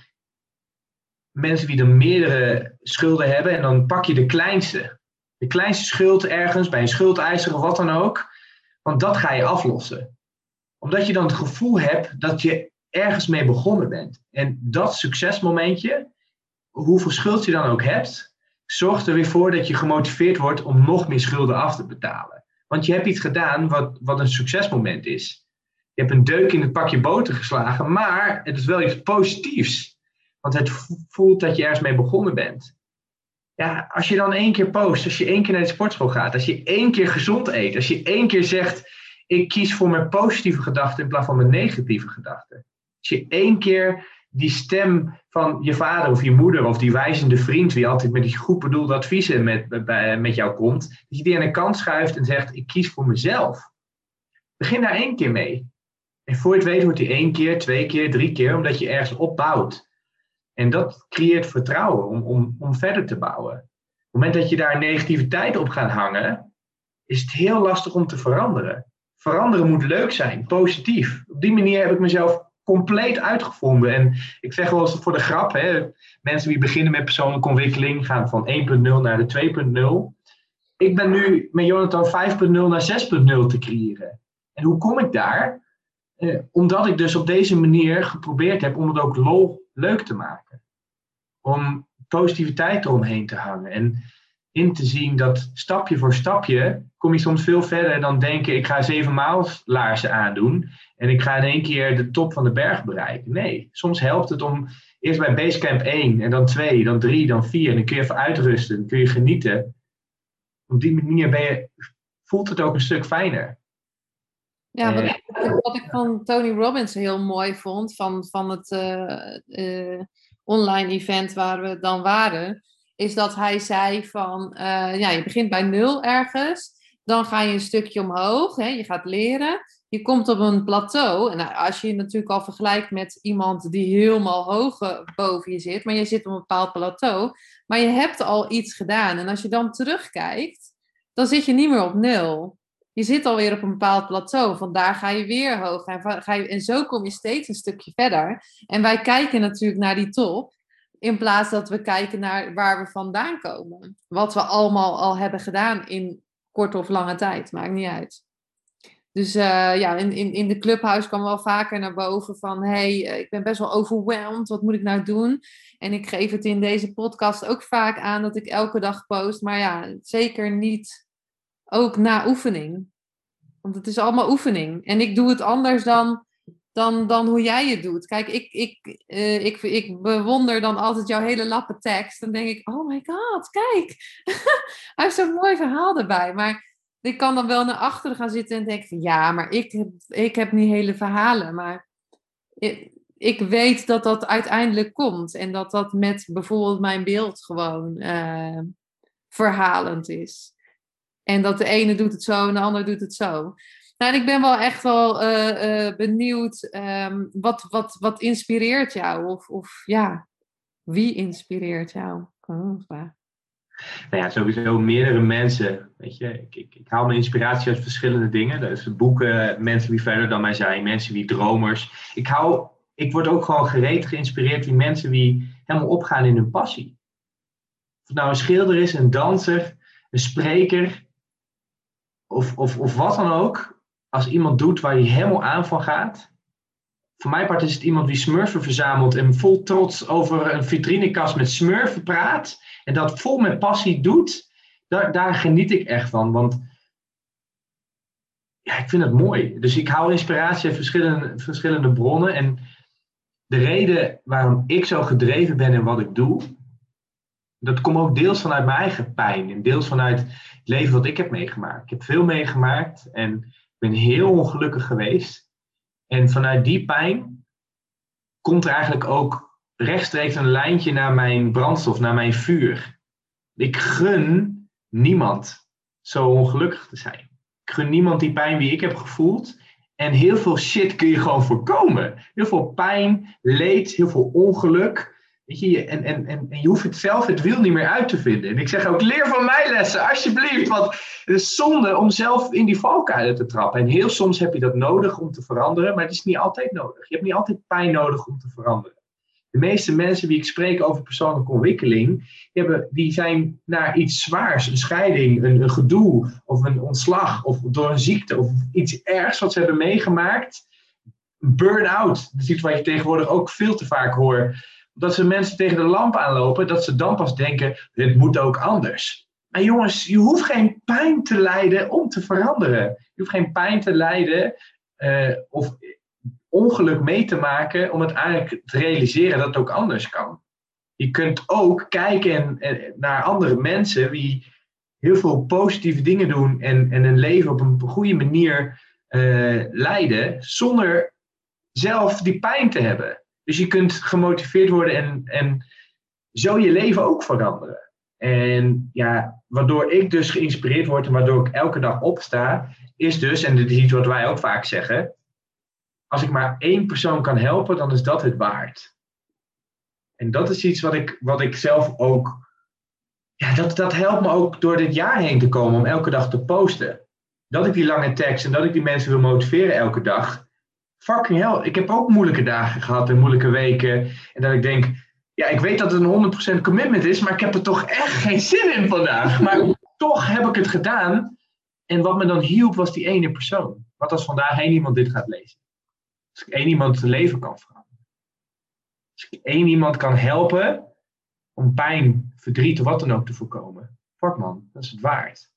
mensen die er meerdere schulden hebben, en dan pak je de kleinste. De kleinste schuld ergens, bij een schuldeiser of wat dan ook. Want dat ga je aflossen. Omdat je dan het gevoel hebt dat je ergens mee begonnen bent. En dat succesmomentje, hoeveel schuld je dan ook hebt, zorgt er weer voor dat je gemotiveerd wordt om nog meer schulden af te betalen. Want je hebt iets gedaan wat, wat een succesmoment is. Je hebt een deuk in het pakje boter geslagen, maar het is wel iets positiefs. Want het voelt dat je ergens mee begonnen bent. Ja, als je dan één keer post, als je één keer naar de sportschool gaat, als je één keer gezond eet, als je één keer zegt, ik kies voor mijn positieve gedachten in plaats van mijn negatieve gedachten. Als je één keer die stem van je vader of je moeder of die wijzende vriend, die altijd met die goed bedoelde adviezen met, met jou komt, dat je die aan de kant schuift en zegt, ik kies voor mezelf. Begin daar één keer mee. En voor je het weet wordt die één keer, twee keer, drie keer, omdat je ergens opbouwt. En dat creëert vertrouwen om, om, om verder te bouwen. Op het moment dat je daar negativiteit op gaat hangen, is het heel lastig om te veranderen. Veranderen moet leuk zijn, positief. Op die manier heb ik mezelf compleet uitgevonden. En ik zeg wel eens voor de grap, hè, mensen die beginnen met persoonlijke ontwikkeling gaan van 1.0 naar de 2.0. Ik ben nu met Jonathan 5.0 naar 6.0 te creëren. En hoe kom ik daar? Eh, omdat ik dus op deze manier geprobeerd heb om het ook lol leuk te maken. Om positiviteit eromheen te hangen. En in te zien dat stapje voor stapje kom je soms veel verder dan denken: ik ga zeven maal laarzen aandoen en ik ga in één keer de top van de berg bereiken. Nee, soms helpt het om eerst bij Basecamp 1 en dan 2, dan 3, dan 4 en dan kun je even uitrusten, dan kun je genieten. Op die manier ben je, voelt het ook een stuk fijner. Ja, wat, ik, wat ik van Tony Robbins heel mooi vond, van, van het uh, uh, online event waar we dan waren, is dat hij zei van, uh, ja, je begint bij nul ergens, dan ga je een stukje omhoog, hè, je gaat leren, je komt op een plateau, en als je je natuurlijk al vergelijkt met iemand die helemaal hoog boven je zit, maar je zit op een bepaald plateau, maar je hebt al iets gedaan. En als je dan terugkijkt, dan zit je niet meer op nul je zit alweer op een bepaald plateau. Vandaar ga je weer hoog. En, ga je, en zo kom je steeds een stukje verder. En wij kijken natuurlijk naar die top. In plaats dat we kijken naar waar we vandaan komen. Wat we allemaal al hebben gedaan in korte of lange tijd. Maakt niet uit. Dus uh, ja, in, in, in de clubhuis kwam wel vaker naar boven van... hey, eh, ik ben best wel overwhelmed, wat moet ik nou doen? En ik geef het in deze podcast ook vaak aan dat ik elke dag post. Maar ja, zeker niet ook na oefening. Want het is allemaal oefening. En ik doe het anders dan, dan, dan hoe jij het doet. Kijk, ik, ik, uh, ik, ik bewonder dan altijd jouw hele lappe tekst. Dan denk ik, oh my god, kijk. Hij heeft zo'n mooi verhaal erbij. Maar ik kan dan wel naar achteren gaan zitten en denken. Ja, maar ik heb, ik heb niet hele verhalen. Maar ik, weet dat dat uiteindelijk komt. En dat dat met bijvoorbeeld mijn beeld gewoon uh, verhalend is. En dat de ene doet het zo en de ander doet het zo. Nou, en ik ben wel echt wel uh, uh, benieuwd, um, wat, wat, wat inspireert jou? Of, of ja, wie inspireert jou? Nou ja, sowieso meerdere mensen. Weet je, ik, ik, ik haal mijn inspiratie uit verschillende dingen. Dus boeken, mensen die verder dan mij zijn, mensen die dromers. Ik, hou, ik word ook gewoon gereed geïnspireerd die mensen die helemaal opgaan in hun passie. Of het nou een schilder is, een danser, een spreker, of, of, of wat dan ook, als iemand doet waar hij helemaal aan van gaat. Voor mijn part is het iemand die smurfen verzamelt en vol trots over een vitrinekast met smurfen praat. En dat vol met passie doet. Daar, daar geniet ik echt van. Want ja, ik vind het mooi. Dus ik haal inspiratie uit verschillende, verschillende bronnen. En de reden waarom ik zo gedreven ben in wat ik doe, dat komt ook deels vanuit mijn eigen pijn en deels vanuit het leven wat ik heb meegemaakt. Ik heb veel meegemaakt en ik ben heel ongelukkig geweest. En vanuit die pijn komt er eigenlijk ook rechtstreeks een lijntje naar mijn brandstof, naar mijn vuur. Ik gun niemand zo ongelukkig te zijn. Ik gun niemand die pijn die ik heb gevoeld. En heel veel shit kun je gewoon voorkomen. Heel veel pijn, leed, heel veel ongeluk. En, en, en, je hoeft het zelf het wiel niet meer uit te vinden. En ik zeg ook, leer van mij lessen, alsjeblieft. Want het is zonde om zelf in die valkuilen te trappen. En heel soms heb je dat nodig om te veranderen, maar het is niet altijd nodig. Je hebt niet altijd pijn nodig om te veranderen. De meeste mensen die ik spreek over persoonlijke ontwikkeling, die, hebben, die zijn naar iets zwaars, een scheiding, een, een gedoe of een ontslag of door een ziekte of iets ergs wat ze hebben meegemaakt. Burn-out, dat is iets wat je tegenwoordig ook veel te vaak hoort dat ze mensen tegen de lamp aanlopen, dat ze dan pas denken, dit moet ook anders. Maar jongens, je hoeft geen pijn te lijden om te veranderen. Je hoeft geen pijn te lijden uh, of ongeluk mee te maken om uiteindelijk te realiseren dat het ook anders kan. Je kunt ook kijken naar andere mensen die heel veel positieve dingen doen en, en hun leven op een goede manier uh, leiden, zonder zelf die pijn te hebben. Dus je kunt gemotiveerd worden en, en zo je leven ook veranderen. En ja, waardoor ik dus geïnspireerd word en waardoor ik elke dag opsta, is dus, en dit is iets wat wij ook vaak zeggen, als ik maar één persoon kan helpen, dan is dat het waard. En dat is iets wat ik, wat ik zelf ook, ja, dat, dat helpt me ook door dit jaar heen te komen om elke dag te posten. Dat ik die lange tekst en dat ik die mensen wil motiveren elke dag. Fucking hell, ik heb ook moeilijke dagen gehad en moeilijke weken. En dat ik denk, ja, ik weet dat het een 100% commitment is, maar ik heb er toch echt geen zin in vandaag. Maar toch heb ik het gedaan. En wat me dan hielp was die ene persoon. Wat als vandaag één iemand dit gaat lezen? Als ik één iemand zijn leven kan veranderen. Als ik één iemand kan helpen om pijn, verdriet of wat dan ook te voorkomen. Fuck man, dat is het waard.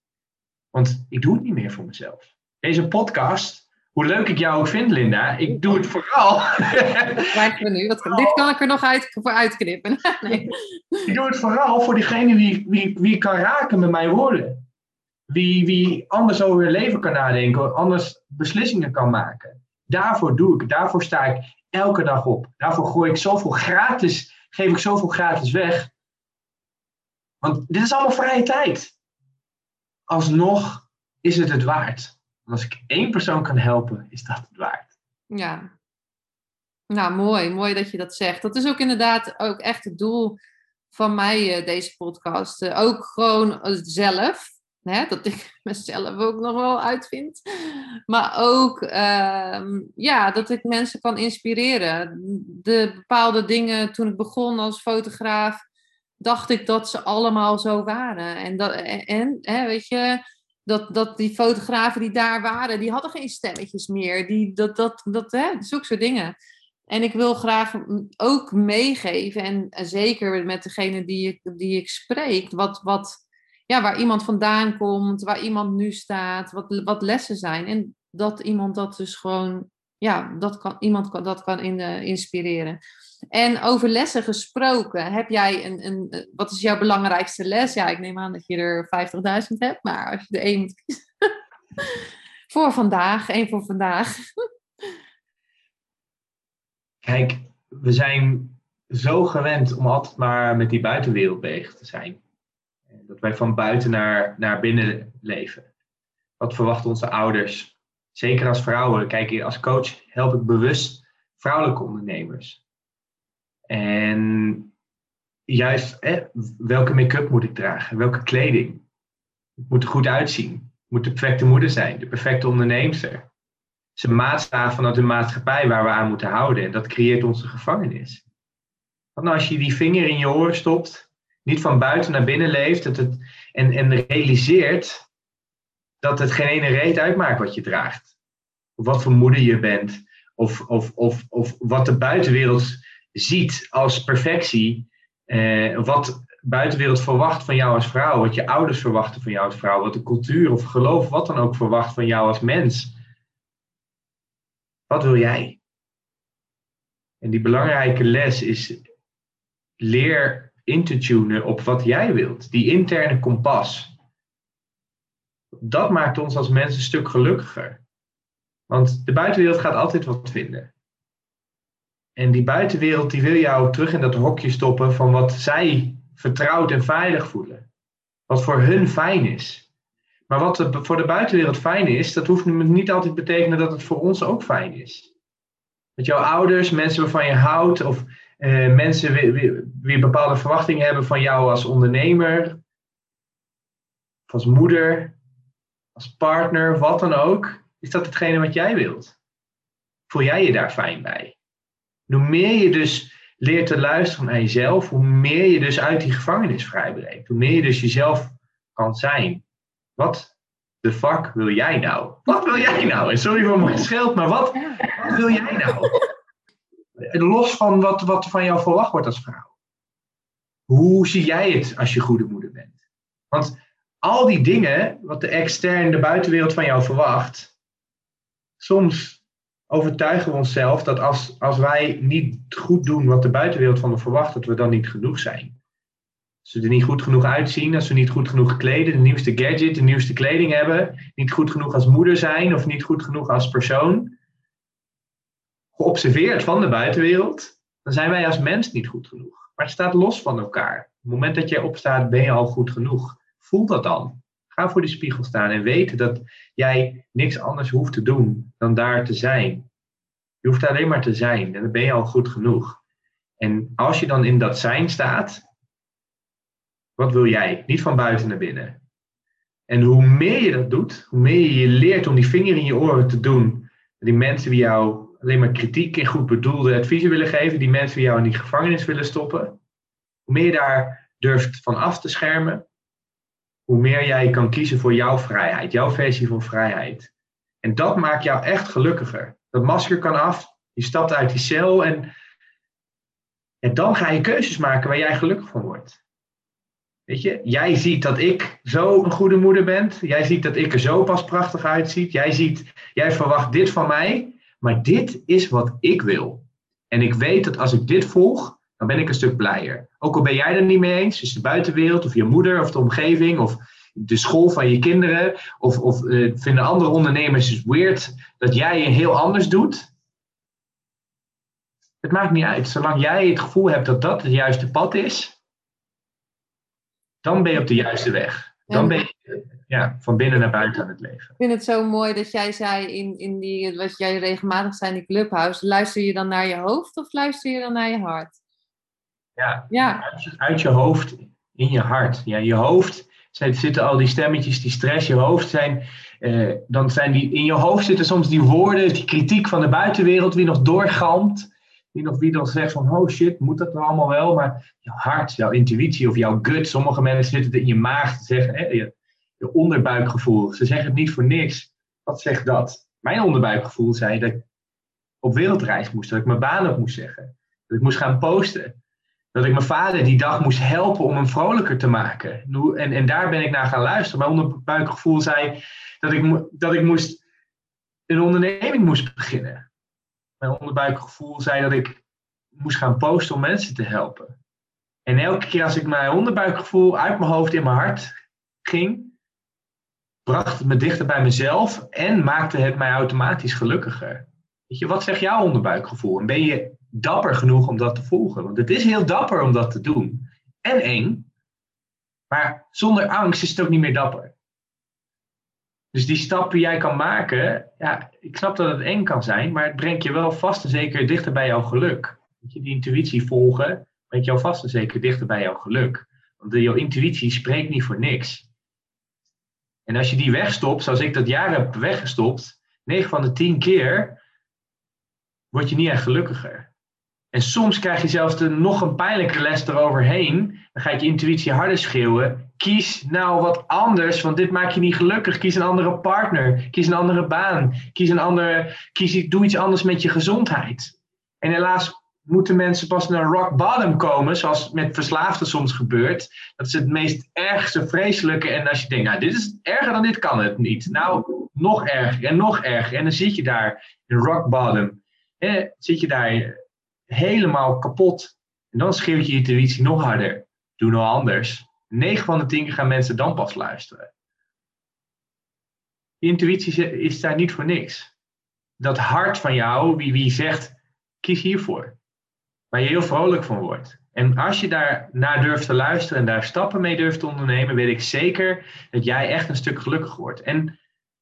Want ik doe het niet meer voor mezelf. Deze podcast hoe leuk ik jou ook vind, Linda, ik doe het vooral. Krijgen we nu? Wat, dit kan ik er nog uit, voor uitknippen. nee. Ik doe het vooral voor diegene wie, wie, wie kan raken met mijn woorden. Wie, wie anders over hun leven kan nadenken, anders beslissingen kan maken. Daarvoor doe ik, daarvoor sta ik elke dag op. Daarvoor gooi ik zoveel gratis, geef ik zoveel gratis weg. Want dit is allemaal vrije tijd. Alsnog is het het waard als ik één persoon kan helpen, is dat het waard. Ja. Nou, mooi. Mooi dat je dat zegt. Dat is ook inderdaad ook echt het doel van mij, eh, deze podcast. Eh, ook gewoon zelf. Hè, dat ik mezelf ook nog wel uitvind. Maar ook ehm, ja, dat ik mensen kan inspireren. De bepaalde dingen toen ik begon als fotograaf, dacht ik dat ze allemaal zo waren. En, dat, en hè, weet je, dat, dat die fotografen die daar waren, die hadden geen stemmetjes meer. Die, dat, dat, dat, hè, zulke soort dingen. En ik wil graag ook meegeven, en zeker met degene die ik, die ik spreek, wat, wat, ja, waar iemand vandaan komt, waar iemand nu staat, wat, wat lessen zijn. En dat iemand dat dus gewoon, ja, dat kan, iemand kan, dat kan in, uh, inspireren. En over lessen gesproken, heb jij een, een, wat is jouw belangrijkste les? Ja, ik neem aan dat je er 50.000 hebt, maar als je er één moet kiezen. voor vandaag, één voor vandaag. Kijk, we zijn zo gewend om altijd maar met die buitenwereld bezig te zijn. Dat wij van buiten naar, naar binnen leven. Wat verwachten onze ouders? Zeker als vrouwen. Kijk, als coach help ik bewust vrouwelijke ondernemers. En juist, hè, welke make-up moet ik dragen? Welke kleding? Het moet er goed uitzien. Het moet de perfecte moeder zijn, de perfecte onderneemster. Het is een vanuit de maatschappij waar we aan moeten houden. En dat creëert onze gevangenis. Want als je die vinger in je oor stopt, niet van buiten naar binnen leeft dat het, en, en realiseert dat het geen ene reet uitmaakt wat je draagt. Of wat voor moeder je bent. Of, of, of, of wat de buitenwereld ziet als perfectie, eh, wat buitenwereld verwacht van jou als vrouw, wat je ouders verwachten van jou als vrouw, wat de cultuur of geloof, wat dan ook verwacht van jou als mens. Wat wil jij? En die belangrijke les is leer in te tunen op wat jij wilt. Die interne kompas. Dat maakt ons als mensen een stuk gelukkiger. Want de buitenwereld gaat altijd wat vinden. En die buitenwereld die wil jou terug in dat hokje stoppen van wat zij vertrouwd en veilig voelen. Wat voor hun fijn is. Maar wat voor de buitenwereld fijn is, dat hoeft niet altijd te betekenen dat het voor ons ook fijn is. Dat jouw ouders, mensen waarvan je houdt, of eh, mensen weer, bepaalde verwachtingen hebben van jou als ondernemer, of als moeder, als partner, wat dan ook, is dat hetgene wat jij wilt. Voel jij je daar fijn bij? Hoe meer je dus leert te luisteren naar jezelf, hoe meer je dus uit die gevangenis vrijbreekt. Hoe meer je dus jezelf kan zijn. Wat de fuck wil jij nou? Wat wil jij nou? En sorry voor mijn schild, maar wat, wat wil jij nou? Los van wat, wat van jou verwacht wordt als vrouw. Hoe zie jij het als je goede moeder bent? Want al die dingen, wat de externe, de buitenwereld van jou verwacht, soms overtuigen we onszelf dat als, als wij niet goed doen wat de buitenwereld van ons verwacht, dat we dan niet genoeg zijn. Als we er niet goed genoeg uitzien, als we niet goed genoeg kleden, de nieuwste gadget, de nieuwste kleding hebben, niet goed genoeg als moeder zijn of niet goed genoeg als persoon, geobserveerd van de buitenwereld, dan zijn wij als mens niet goed genoeg. Maar het staat los van elkaar. het moment dat jij opstaat, ben je al goed genoeg. Voel dat dan. Ga voor die spiegel staan en weten dat jij niks anders hoeft te doen dan daar te zijn. Je hoeft alleen maar te zijn en dan ben je al goed genoeg. En als je dan in dat zijn staat, wat wil jij? Niet van buiten naar binnen. En hoe meer je dat doet, hoe meer je je leert om die vinger in je oren te doen. Die mensen die jou alleen maar kritiek en goed bedoelde adviezen willen geven, die mensen die jou in die gevangenis willen stoppen. Hoe meer je daar durft van af te schermen, hoe meer jij kan kiezen voor jouw vrijheid, jouw versie van vrijheid. En dat maakt jou echt gelukkiger. Dat masker kan af, je stapt uit die cel en, en dan ga je keuzes maken waar jij gelukkig van wordt. Weet je, jij ziet dat ik zo een goede moeder ben. Jij ziet dat ik er zo pas prachtig uitziet. Jij ziet, jij verwacht dit van mij. Maar dit is wat ik wil. En ik weet dat als ik dit volg, dan ben ik een stuk blijer. Ook al ben jij er niet mee eens, dus de buitenwereld of je moeder of de omgeving of de school van je kinderen of, of uh, vinden andere ondernemers het weird dat jij je heel anders doet. Het maakt niet uit. Zolang jij het gevoel hebt dat dat het juiste pad is, dan ben je op de juiste weg. Dan ben je ja, van binnen naar buiten aan het leven. Ik vind het zo mooi dat jij zei in, in die, wat jij regelmatig zei in die clubhouse, luister je dan naar je hoofd of luister je dan naar je hart? Ja, ja. Uit, uit, je hoofd in je hart. Ja, je hoofd zijn, zitten al die stemmetjes, die stress, je hoofd zijn, eh, dan zijn die, in je hoofd zitten soms die woorden, die kritiek van de buitenwereld, wie nog doorgalmt. Wie nog, wie dan zegt van, oh shit, moet dat nou allemaal wel? Maar je hart, jouw intuïtie of jouw gut, sommige mensen zitten in je maag te zeggen, hè, je, je onderbuikgevoel. Ze zeggen het niet voor niks. Wat zegt dat? Mijn onderbuikgevoel zei dat ik op wereldreis moest, dat ik mijn baan op moest zeggen. Dat ik moest gaan posten. Dat ik mijn vader die dag moest helpen om hem vrolijker te maken. En, en daar ben ik naar gaan luisteren. Mijn onderbuikgevoel zei dat ik, dat ik moest, een onderneming moest beginnen. Mijn onderbuikgevoel zei dat ik moest gaan posten om mensen te helpen. En elke keer als ik mijn onderbuikgevoel uit mijn hoofd in mijn hart ging, bracht het me dichter bij mezelf en maakte het mij automatisch gelukkiger. Weet je, wat zegt jouw onderbuikgevoel? En ben je dapper genoeg om dat te volgen? Want het is heel dapper om dat te doen. En eng. Maar zonder angst is het ook niet meer dapper. Dus die stappen jij kan maken, ja, ik snap dat het eng kan zijn, maar het brengt je wel vast en zeker dichter bij jouw geluk. Weet je, die intuïtie volgen brengt jou vast en zeker dichter bij jouw geluk. Want jouw intuïtie spreekt niet voor niks. En als je die wegstopt, zoals ik dat jaren heb weggestopt, 9 van de 10 keer word je niet echt gelukkiger. En soms krijg je zelfs nog een pijnlijke les eroverheen. Dan gaat je intuïtie harder schreeuwen. Kies nou wat anders, want dit maakt je niet gelukkig. Kies een andere partner. Kies een andere baan. Kies een andere, kies, doe iets anders met je gezondheid. En helaas moeten mensen pas naar rock bottom komen, zoals met verslaafden soms gebeurt. Dat is het meest ergste, vreselijke. En als je denkt, nou, dit is erger dan dit kan het niet. Nou, nog erger en nog erger. En dan zit je daar in rock bottom. Eh, zit je daar helemaal kapot. En dan schreeuwt je intuïtie nog harder. Doe nou anders. 9 van de 10 keer gaan mensen dan pas luisteren. Intuïtie is daar niet voor niks. Dat hart van jou, wie, wie zegt, kies hiervoor waar je heel vrolijk van wordt. En als je daar naar durft te luisteren en daar stappen mee durft te ondernemen, weet ik zeker dat jij echt een stuk gelukkiger wordt. En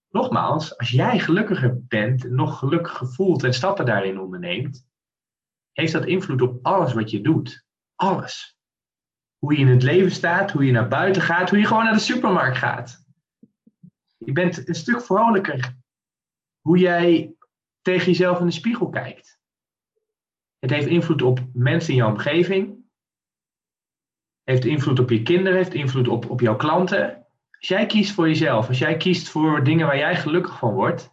nogmaals, als jij gelukkiger bent, nog gelukkiger voelt en stappen daarin onderneemt, heeft dat invloed op alles wat je doet. Alles. Hoe je in het leven staat, hoe je naar buiten gaat, hoe je gewoon naar de supermarkt gaat. Je bent een stuk vrolijker. Hoe jij tegen jezelf in de spiegel kijkt. Het heeft invloed op mensen in jouw omgeving. Heeft invloed op je kinderen, heeft invloed op, op jouw klanten. Als jij kiest voor jezelf, als jij kiest voor dingen waar jij gelukkig van wordt,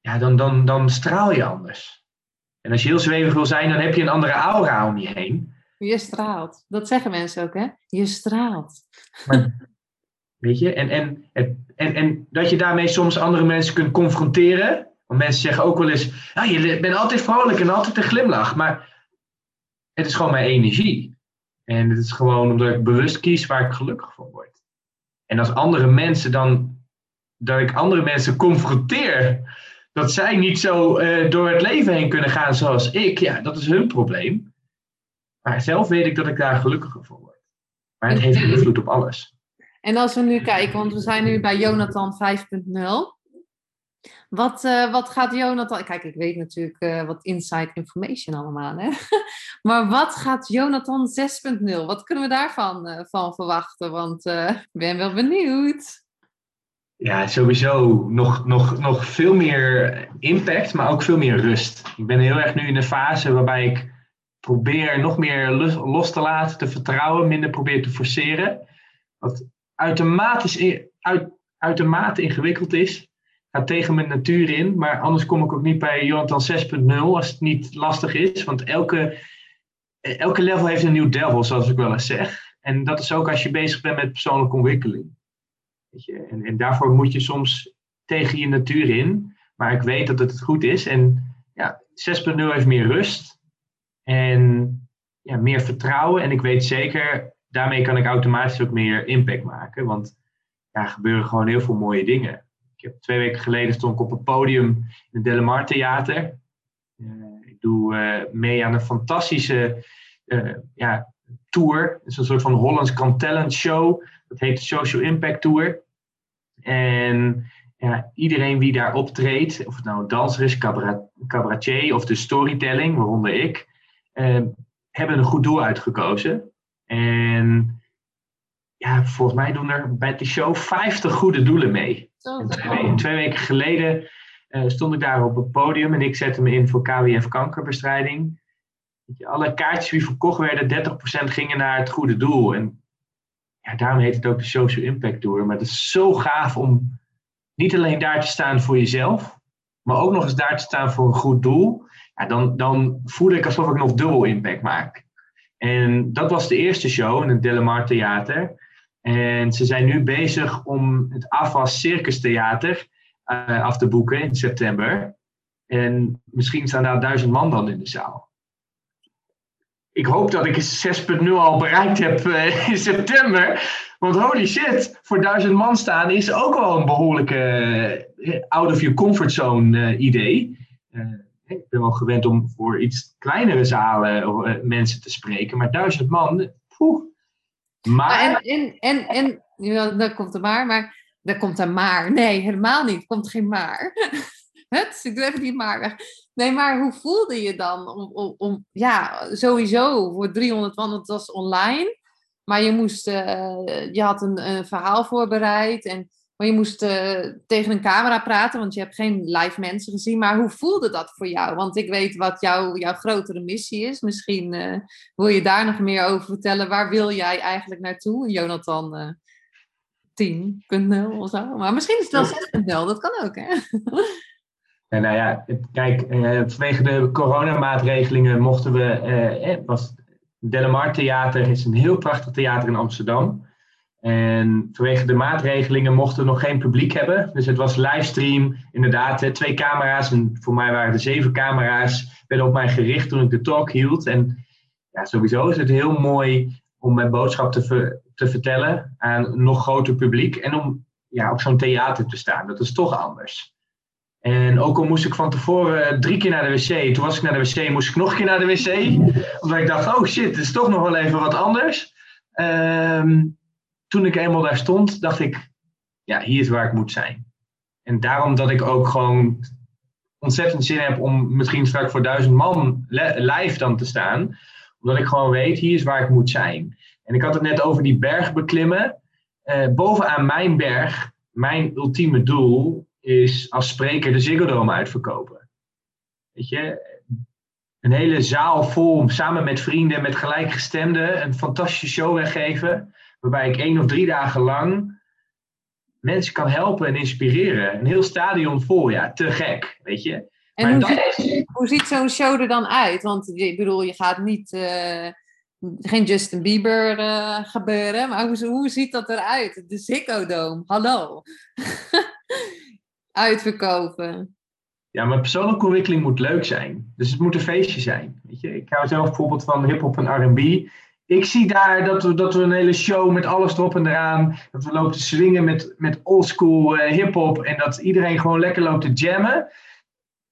ja, dan, dan, dan straal je anders. En als je heel zwevig wil zijn, dan heb je een andere aura om je heen. Je straalt. Dat zeggen mensen ook, hè? Je straalt. Maar, weet je, en, en, en, en dat je daarmee soms andere mensen kunt confronteren. Want mensen zeggen ook wel eens, ja, je bent altijd vrolijk en altijd een glimlach. Maar het is gewoon mijn energie. En het is gewoon omdat ik bewust kies waar ik gelukkig van word. En als andere mensen dan, dat ik andere mensen confronteer, dat zij niet zo uh, door het leven heen kunnen gaan zoals ik, ja, dat is hun probleem. Maar zelf weet ik dat ik daar gelukkiger van word. Maar het heeft invloed op alles. En als we nu kijken, want we zijn nu bij Jonathan 5.0. Wat, uh, wat gaat Jonathan... Kijk, ik weet natuurlijk uh, wat inside information allemaal, hè? maar wat gaat Jonathan 6.0? Wat kunnen we daarvan van verwachten? Want ik ben wel benieuwd. Ja, sowieso nog, nog, nog veel meer impact, maar ook veel meer rust. Ik ben heel erg nu in een fase waarbij ik probeer nog meer los te laten, te vertrouwen, minder probeer te forceren. Wat uitermate, uit, uitermate ingewikkeld is. Gaat tegen mijn natuur in, maar anders kom ik ook niet bij Jonathan 6.0 als het niet lastig is. Want elke, elke level heeft een nieuw devil, zoals ik wel eens zeg. En dat is ook als je bezig bent met persoonlijke ontwikkeling. En, en daarvoor moet je soms tegen je natuur in. Maar ik weet dat het goed is. En ja, 6.0 heeft meer rust. En ja, meer vertrouwen. En ik weet zeker, daarmee kan ik automatisch ook meer impact maken. Want ja, gebeuren gewoon heel veel mooie dingen. Ik heb twee weken geleden stond ik op een podium in het Delamar Theater. Uh, ik doe uh, mee aan een fantastische uh, ja, tour. Het is een soort van Hollands Can Talent show. Dat heet de Social Impact Tour. En ja, iedereen wie daar optreedt, of het nou danser is, cabaretier of de storytelling, waaronder ik, hebben een goed doel uitgekozen. En ja, volgens mij doen er bij de show 50 goede doelen mee. twee, twee, weken geleden uh, stond ik daar op het podium en ik zette me in voor KWF kankerbestrijding. Alle kaartjes die verkocht werden, 30% gingen naar het goede doel. En ja, daarom heet het ook de Social Impact Tour. Maar het is zo gaaf om niet alleen daar te staan voor jezelf, maar ook nog eens daar te staan voor een goed doel. Ja, dan, dan voelde ik alsof ik nog dubbel impact maak. En dat was de eerste show in het Delamar Theater. En ze zijn nu bezig om het AFAS Circus Theater uh, af te boeken in september. En misschien staan daar duizend man dan in de zaal. Ik hoop dat ik 6.0 al bereikt heb uh, in september. Want holy shit, voor duizend man staan is ook wel een behoorlijke uh, out of your comfort zone idee ik ben wel gewend om voor iets kleinere zalen mensen te spreken, maar duizend man, poeh. Maar... En, en, en, en ja, daar komt er maar, maar daar komt er maar. Nee, helemaal niet. Er komt geen maar. Het, ik doe even die maar weg. Nee, maar hoe voelde je dan om, om, om ja, sowieso voor 300 man, het was online, maar je moest, uh, je had een, een verhaal voorbereid en maar je moest uh, tegen een camera praten, want je hebt geen live mensen gezien. Maar hoe voelde dat voor jou? Want ik weet wat jou, jouw grotere missie is. Misschien uh, wil je daar nog meer over vertellen. Waar wil jij eigenlijk naartoe? Jonathan uh, 10.0 of zo. Maar misschien is het wel 6.0, dat kan ook, hè? Ja, nou ja, kijk, uh, vanwege de coronamaatregelingen mochten we. Eh, was Delamar Theater is een heel prachtig theater in Amsterdam. En vanwege de maatregelingen mochten we nog geen publiek hebben. Dus het was livestream, inderdaad, twee camera's. En voor mij waren er zeven camera's, werden op mij gericht toen ik de talk hield. En ja, sowieso is het heel mooi om mijn boodschap te, te vertellen aan een nog groter publiek. En om ja, op zo'n theater te staan. Dat is toch anders. En ook al moest ik van tevoren drie keer naar de wc. Toen was ik naar de wc, moest ik nog een keer naar de wc. Omdat ik dacht, oh shit, het is toch nog wel even wat anders. Um, toen ik eenmaal daar stond, dacht ik, ja, hier is waar ik moet zijn. En daarom dat ik ook gewoon ontzettend zin heb om misschien straks voor duizend man live dan te staan. Omdat ik gewoon weet, hier is waar ik moet zijn. En ik had het net over die berg beklimmen. Uh, bovenaan mijn berg, mijn ultieme doel is als spreker de Ziggo Dome uitverkopen. Weet je, een hele zaal vol, samen met vrienden, met gelijkgestemden, een fantastische show weggeven waarbij ik één of drie dagen lang mensen kan helpen en inspireren. Een heel stadion vol, ja, te gek, weet je. En hoe, ziet, hoe, ziet zo'n show er dan uit? Want ik bedoel, je gaat niet, uh, geen Justin Bieber uh, gebeuren, maar hoe, hoe, ziet dat eruit? De Ziggo Dome, hallo. Uitverkopen. Ja, maar persoonlijke ontwikkeling moet leuk zijn. Dus het moet een feestje zijn. Weet je? Ik hou zelf bijvoorbeeld van hip-hop en RB ik zie daar dat we, dat we een hele show met alles erop en eraan. Dat we lopen te swingen met, met oldschool uh, hip-hop. En dat iedereen gewoon lekker loopt te jammen.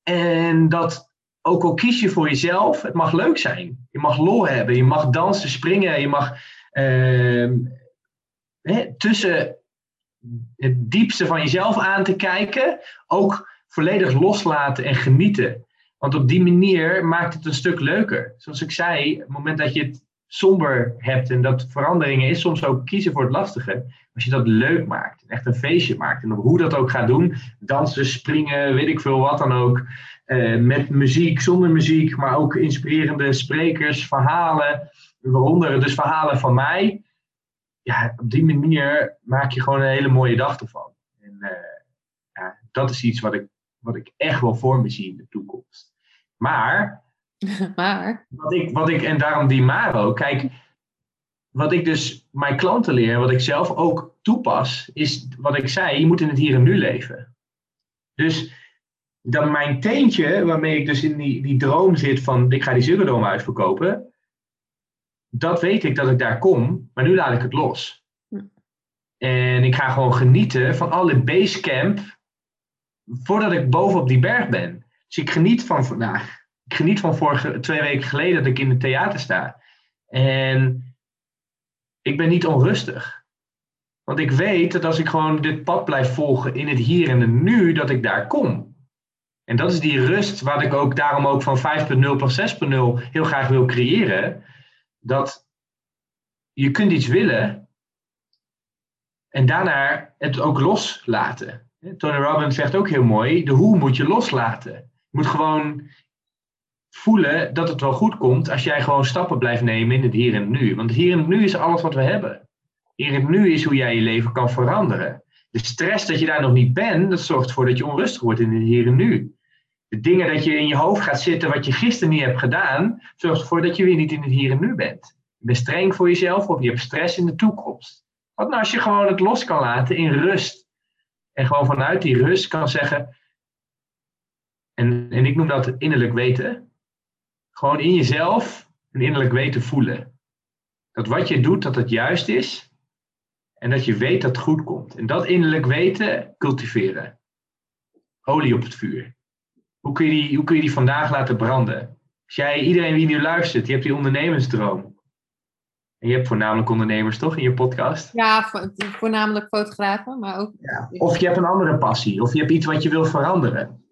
En dat ook al kies je voor jezelf, het mag leuk zijn. Je mag lol hebben, je mag dansen, springen, je mag ehm, tussen het diepste van jezelf aan te kijken, ook volledig loslaten en genieten. Want op die manier maakt het een stuk leuker. Zoals ik zei, het moment dat je het somber hebt en dat veranderingen is soms ook kiezen voor het lastige. Als je dat leuk maakt, echt een feestje maakt en hoe dat ook gaat doen, dansen, springen, weet ik veel wat dan ook, eh, met muziek, zonder muziek, maar ook inspirerende sprekers, verhalen, waaronder dus verhalen van mij. Ja, op die manier maak je gewoon een hele mooie dag ervan. En uh, ja, dat is iets wat ik, wat ik echt wel voor me zie in de toekomst. Maar maar. Wat ik, wat ik, en daarom die Maro, kijk, wat ik dus mijn klanten leer, wat ik zelf ook toepas, is wat ik zei, je moet in het hier en nu leven. Dus dan mijn teentje, waarmee ik dus in die, die droom zit van ik ga die Ziggo uitverkopen, dat weet ik dat ik daar kom, maar nu laat ik het los. Hm. En ik ga gewoon genieten van alle basecamp voordat ik bovenop die berg ben. Dus ik geniet van vandaag ik geniet van vorige, twee weken geleden dat ik in het theater sta. En ik ben niet onrustig. Want ik weet dat als ik gewoon dit pad blijf volgen in het hier en het nu, dat ik daar kom. En dat is die rust waar ik ook daarom ook van 5.0 plus 6.0 heel graag wil creëren. Dat je kunt iets willen en daarna het ook loslaten. Tony Robbins zegt ook heel mooi, de hoe moet je loslaten. Je moet gewoon voelen dat het wel goed komt als jij gewoon stappen blijft nemen in het hier en het nu. Want hier en het nu is alles wat we hebben. Hier en het nu is hoe jij je leven kan veranderen. De stress dat je daar nog niet bent, dat zorgt ervoor dat je onrustig wordt in het hier en nu. De dingen dat je in je hoofd gaat zitten wat je gisteren niet hebt gedaan, zorgt ervoor dat je weer niet in het hier en nu bent. Je bent streng voor jezelf of je hebt stress in de toekomst. Wat nou als je gewoon het los kan laten in rust? En gewoon vanuit die rust kan zeggen, en, en ik noem dat innerlijk weten, gewoon in jezelf een innerlijk weten voelen. Dat wat je doet, dat het juist is. En dat je weet dat het goed komt. En dat innerlijk weten cultiveren. Olie op het vuur. Hoe kun je die, hoe kun je die vandaag laten branden? Als jij, iedereen die nu luistert, je hebt die ondernemersdroom. En je hebt voornamelijk ondernemers toch in je podcast? Ja, voornamelijk fotografen, maar ook. Ja. Of je hebt een andere passie, of je hebt iets wat je wil veranderen.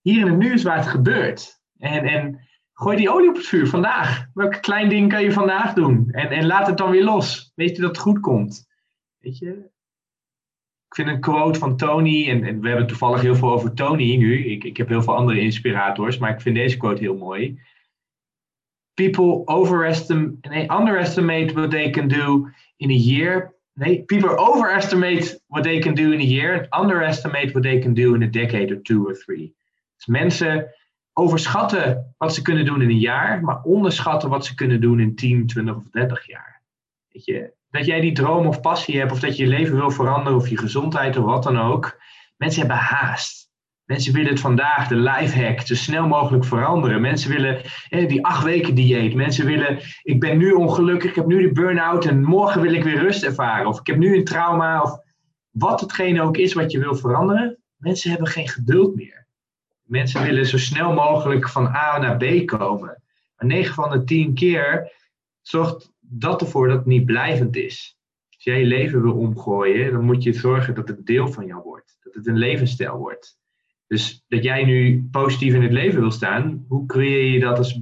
Hier in het nu is waar het gebeurt. En, en Gooi die olie op het vuur vandaag. Welk klein ding kan je vandaag doen? En, en laat het dan weer los. Weet je dat het goed komt? Weet je? Ik vind een quote van Tony, en, en we hebben toevallig heel veel over Tony nu. Ik, ik heb heel veel andere inspirators, maar ik vind deze quote heel mooi. People overestimate, nee, underestimate what they can do in a year. Nee, people overestimate what they can do in a year and underestimate what they can do in a decade or two or three. Dus mensen overschatten wat ze kunnen doen in een jaar, maar onderschatten wat ze kunnen doen in 10, 20 of 30 jaar. Weet je, dat jij die droom of passie hebt, of dat je je leven wil veranderen, of je gezondheid of wat dan ook. Mensen hebben haast. Mensen willen het vandaag, de life hack, zo snel mogelijk veranderen. Mensen willen die acht weken dieet. Mensen willen, ik ben nu ongelukkig, ik heb nu de burn-out en morgen wil ik weer rust ervaren. Of ik heb nu een trauma, of wat hetgene ook is wat je wil veranderen. Mensen hebben geen geduld meer. Mensen willen zo snel mogelijk van A naar B komen. Maar 9 van de 10 keer zorgt dat ervoor dat het niet blijvend is. Als jij je leven wil omgooien, dan moet je zorgen dat het deel van jou wordt. Dat het een levensstijl wordt. Dus dat jij nu positief in het leven wil staan, hoe creëer je dat als,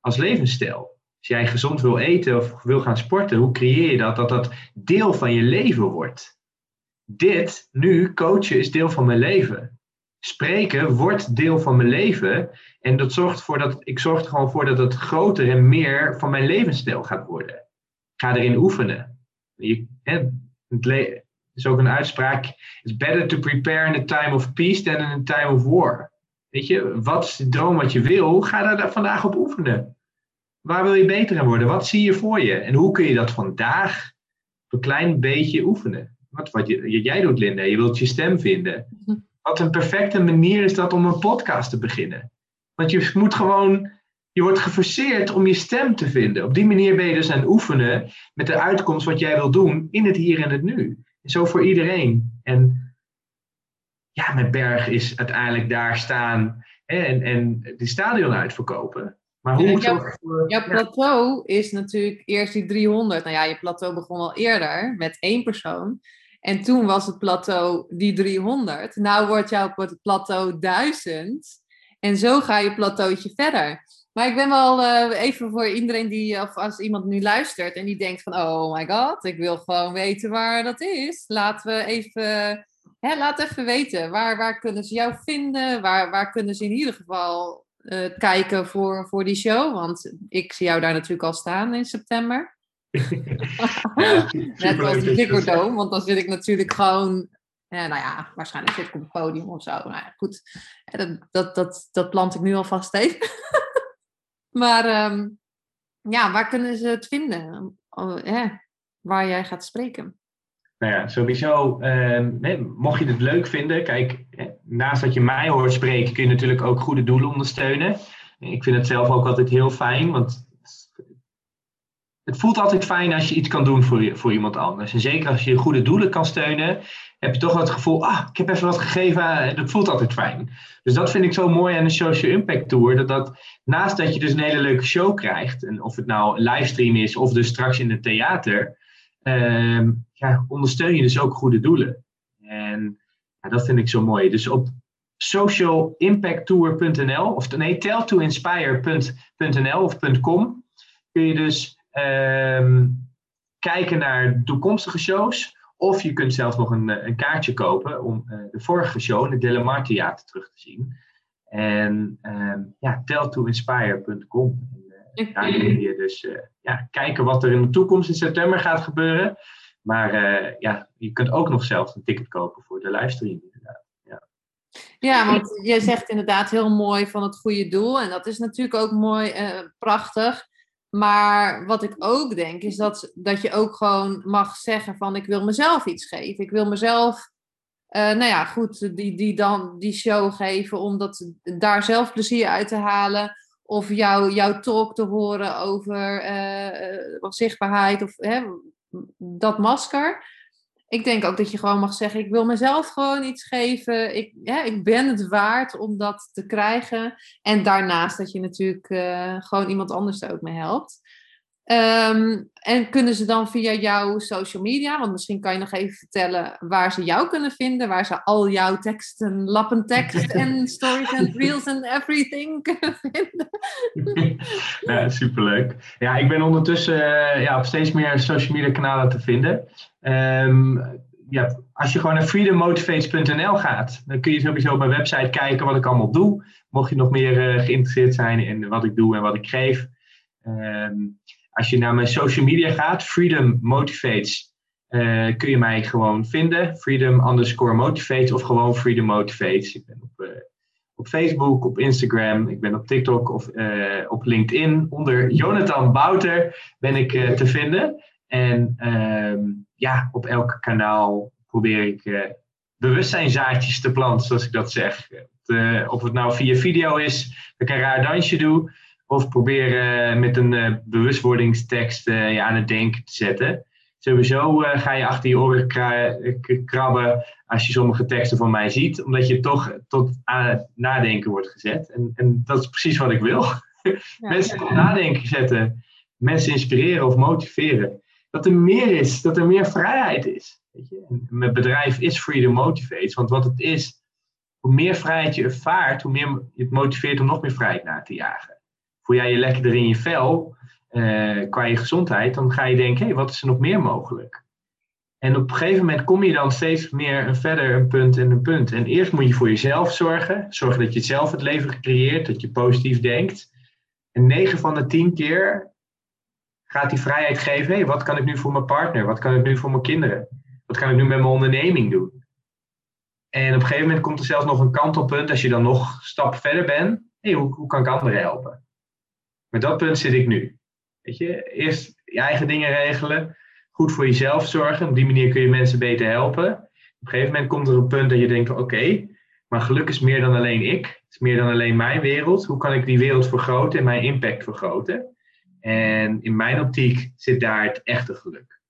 als levensstijl? Als jij gezond wil eten of wil gaan sporten, hoe creëer je dat dat dat deel van je leven wordt? Dit, nu, coachen, is deel van mijn leven spreken wordt deel van mijn leven. En dat zorgt ervoor dat ik zorg er gewoon voor dat het groter en meer van mijn levensstijl gaat worden. Ik ga erin oefenen. Je, hè, het is ook een uitspraak. It's better to prepare in a time of peace than in a time of war. Weet je, wat is de droom wat je wil? Ga daar vandaag op oefenen. Waar wil je beter in worden? Wat zie je voor je? En hoe kun je dat vandaag een klein beetje oefenen? Wat, wat je, jij doet, Linda, je wilt je stem vinden. Mhm. Wat een perfecte manier is dat om een podcast te beginnen. Want je moet gewoon, je wordt geforceerd om je stem te vinden. Op die manier ben je dus aan het oefenen met de uitkomst wat jij wil doen in het hier en het nu. En zo voor iedereen. En ja, met Berg is uiteindelijk daar staan. en, en die stadion uitverkopen. Maar hoe moet jouw, jouw plateau is natuurlijk eerst die 300. Nou ja, je plateau begon al eerder met één persoon. En toen was het plateau die 300. Nou wordt jouw plateau 1000. En zo ga je plateautje verder. Maar ik ben wel uh, even voor iedereen die, of als iemand nu luistert en die denkt van, oh my god, ik wil gewoon weten waar dat is. Laten we even, hè, laat even weten, waar, waar kunnen ze jou vinden? Waar, waar kunnen ze in ieder geval uh, kijken voor, voor die show? Want ik zie jou daar natuurlijk al staan in september. ja, Net als Ziggo want dan zit ik natuurlijk gewoon nou ja, waarschijnlijk zit ik op het podium of zo. Nou ja, goed, dat, dat, dat, dat plant ik nu alvast even. maar ehm, ja, waar kunnen ze het vinden? Oh, waar jij gaat spreken? Nou ja, sowieso, eh, mocht je het leuk vinden, kijk, naast dat je mij hoort spreken, kun je natuurlijk ook goede doelen ondersteunen. Ik vind het zelf ook altijd heel fijn, want het voelt altijd fijn als je iets kan doen voor, voor iemand anders. En zeker als je goede doelen kan steunen, heb je toch het gevoel, ah, ik heb even wat gegeven, en dat voelt altijd fijn. Dus dat vind ik zo mooi aan de Social Impact Tour, dat, dat naast dat je dus een hele leuke show krijgt, en of het nou livestream is of dus straks in het theater, ehm, ja, ondersteun je dus ook goede doelen. En ja, dat vind ik zo mooi. Dus op socialimpacttour.nl, of nee, telltoinspire.nl of .com, kun je dus ehm, kijken naar toekomstige shows. Of je kunt zelfs nog een, eh, een kaartje kopen om uh, de vorige show in het Delamar Theater terug te zien. En um, ja, telltoinspire.com. Uh, daar kun je dus uh, ja, kijken wat er in de toekomst in september gaat gebeuren. Maar ja, je kunt ook nog zelfs een ticket kopen voor de livestream. Inderdaad. Ja. ja, want je zegt inderdaad heel mooi van het goede doel. En dat is natuurlijk ook mooi, prachtig. Maar wat ik ook denk, is dat, dat je ook gewoon mag zeggen van ik wil mezelf iets geven. Ik wil mezelf, uh, nou ja, goed, die, die, dan, die show geven om dat, daar zelf plezier uit te halen. Of jou, jouw talk te horen over uh, zichtbaarheid of hè, dat masker ik denk ook dat je gewoon mag zeggen: ik wil mezelf gewoon iets geven. Ik, ja, ik ben het waard om dat te krijgen. En daarnaast dat je natuurlijk uh, gewoon iemand anders er ook mee helpt. Um, en kunnen ze dan via jouw social media, want misschien kan je nog even vertellen waar ze jou kunnen vinden, waar ze al jouw teksten, lappentekst en stories en reels en everything kunnen vinden. Ja, superleuk. Ja, ik ben ondertussen uh, ja, op steeds meer social media kanalen te vinden. Um, ja, als je gewoon naar freedommotivates.nl gaat, dan kun je sowieso op mijn website kijken wat ik allemaal doe. Mocht je nog meer uh, geïnteresseerd zijn in wat ik doe en wat ik geef. Um, als je naar mijn social media gaat, Freedom Motivates, uh, kun je mij gewoon vinden. Freedom underscore motivates of gewoon Freedom Motivates. Ik ben op, uh, op Facebook, op Instagram, ik ben op TikTok of uh, op LinkedIn. Onder Jonathan Bouter ben ik te vinden. En ehm, ja, op elk kanaal probeer ik bewustzijnzaadjes te planten, zoals ik dat zeg. of het nou via video is, dat ik een raar dansje doe of proberen met een uh, bewustwordingstekst uh, je aan het denken te zetten. Sowieso uh, ga je achter je oren krabben als je sommige teksten van mij ziet, omdat je toch tot aan het nadenken wordt gezet. En, en dat is precies wat ik wil. mensen tot nadenken zetten, mensen inspireren of motiveren. Dat er meer is, dat er meer vrijheid is. Weet je? En mijn bedrijf is Freedom Motivates, want wat het is, hoe meer vrijheid je ervaart, hoe meer je het motiveert om nog meer vrijheid na te jagen voel jij je lekkerder in je vel uh, qua je gezondheid, dan ga je denken, hé, hey, wat is er nog meer mogelijk? En op een gegeven moment kom je dan steeds meer een verder een punt en een punt. En eerst moet je voor jezelf zorgen. Zorgen dat je zelf het leven creëert, dat je positief denkt. En 9 van de 10 keer gaat die vrijheid geven. Hé, wat kan ik nu voor mijn partner? Wat kan ik nu voor mijn kinderen? Wat kan ik nu met mijn onderneming doen? En op een gegeven moment komt er zelfs nog een kantelpunt als je dan nog stap verder bent. Hé, hoe, hoe kan ik anderen helpen? Met dat punt zit ik nu. Weet je, eerst je eigen dingen regelen, goed voor jezelf zorgen. Op die manier kun je mensen beter helpen. Op een gegeven moment komt er een punt dat je denkt: oké, maar geluk is meer dan alleen ik. Het is meer dan alleen mijn wereld. Hoe kan ik die wereld vergroten en mijn impact vergroten? En in mijn optiek zit daar het echte geluk.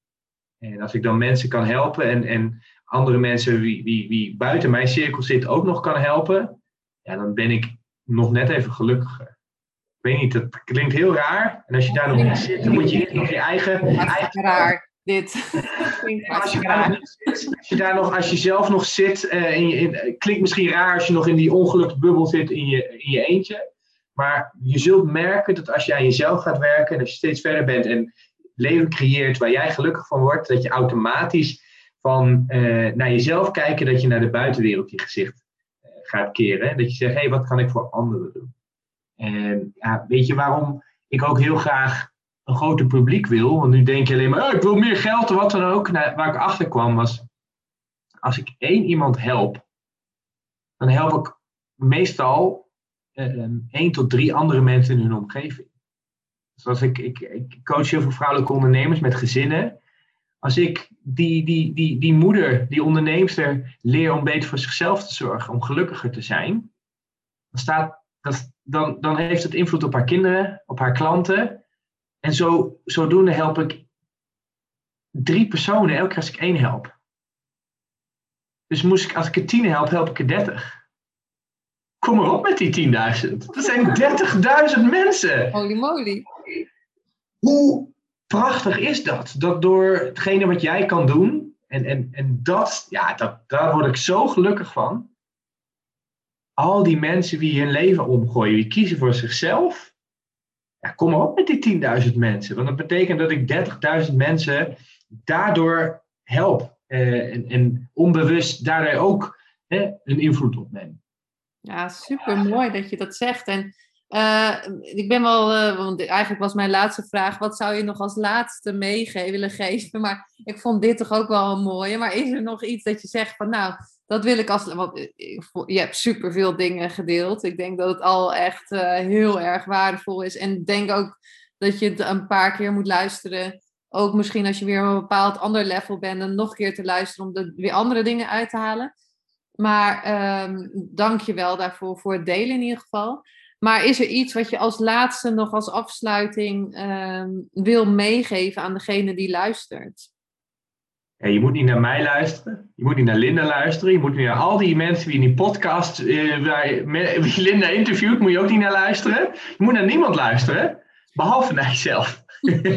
En als ik dan mensen kan helpen en, en andere mensen wie, wie, wie buiten mijn cirkel zitten ook nog kan helpen, ja, dan ben ik nog net even gelukkiger. Ik weet niet, het klinkt heel raar. En als je daar nog in zit, dan moet je eerst nog je eigen... eigen... raar, dit. als, je daar nog zit, als je daar nog, als je zelf nog zit, uh, in je, in, klinkt misschien raar als je nog in die ongeluksbubbel zit in je, in je eentje. Maar je zult merken dat als je aan jezelf gaat werken en als je steeds verder bent en leven creëert waar jij gelukkig van wordt, dat je automatisch van uh, naar jezelf kijken, dat je naar de buitenwereld je gezicht uh, gaat keren. Dat je zegt, hé, hey, wat kan ik voor anderen doen? En weet je waarom ik ook heel graag een groter publiek wil? Want nu denk je alleen maar, oh, ik wil meer geld of wat dan ook. Nou, waar ik achter kwam was, als ik één iemand help, dan help ik meestal uh, één tot drie andere mensen in hun omgeving. Zoals ik, ik, ik coach heel veel vrouwelijke ondernemers met gezinnen. Als ik die, die, die, die moeder, die onderneemster, leer om beter voor zichzelf te zorgen, om gelukkiger te zijn, dan, staat, dat, dan, dan heeft het invloed op haar kinderen, op haar klanten. En zo, zodoende help ik drie personen elke keer als ik één help. Dus moest ik, als ik er tien help, help ik er dertig. Kom maar op met die 10.000. Dat zijn 30.000 mensen. Holy moly. Hoe prachtig is dat? Dat door hetgene wat jij kan doen, en, en, en dat, ja, dat, daar word ik zo gelukkig van. Al die mensen die hun leven omgooien, die kiezen voor zichzelf. Ja, kom maar op met die 10.000 mensen. Want dat betekent dat ik 30.000 mensen daardoor help. Eh, en, en, onbewust daardoor ook een invloed op neem. Ja, super mooi dat je dat zegt. En uh, ik ben wel, uh, want eigenlijk was mijn laatste vraag, wat zou je nog als laatste meegeven willen geven? Maar ik vond dit toch ook wel een mooie. Maar is er nog iets dat je zegt van, nou, dat wil ik als, want eh, je hebt superveel dingen gedeeld. Ik denk dat het al echt uh, heel erg waardevol is. En denk ook dat je het een paar keer moet luisteren. Ook misschien als je weer op een bepaald ander level bent, dan nog een keer te luisteren om er weer andere dingen uit te halen. Maar um, dank je wel daarvoor, voor het delen in ieder geval. Maar is er iets wat je als laatste nog als afsluiting um, wil meegeven aan degene die luistert? Je moet niet naar mij luisteren. Je moet niet naar Linda luisteren. Je moet niet naar al die mensen die in die podcast wie Linda interviewt, moet je ook niet naar luisteren. Je moet naar niemand luisteren, behalve naar jezelf.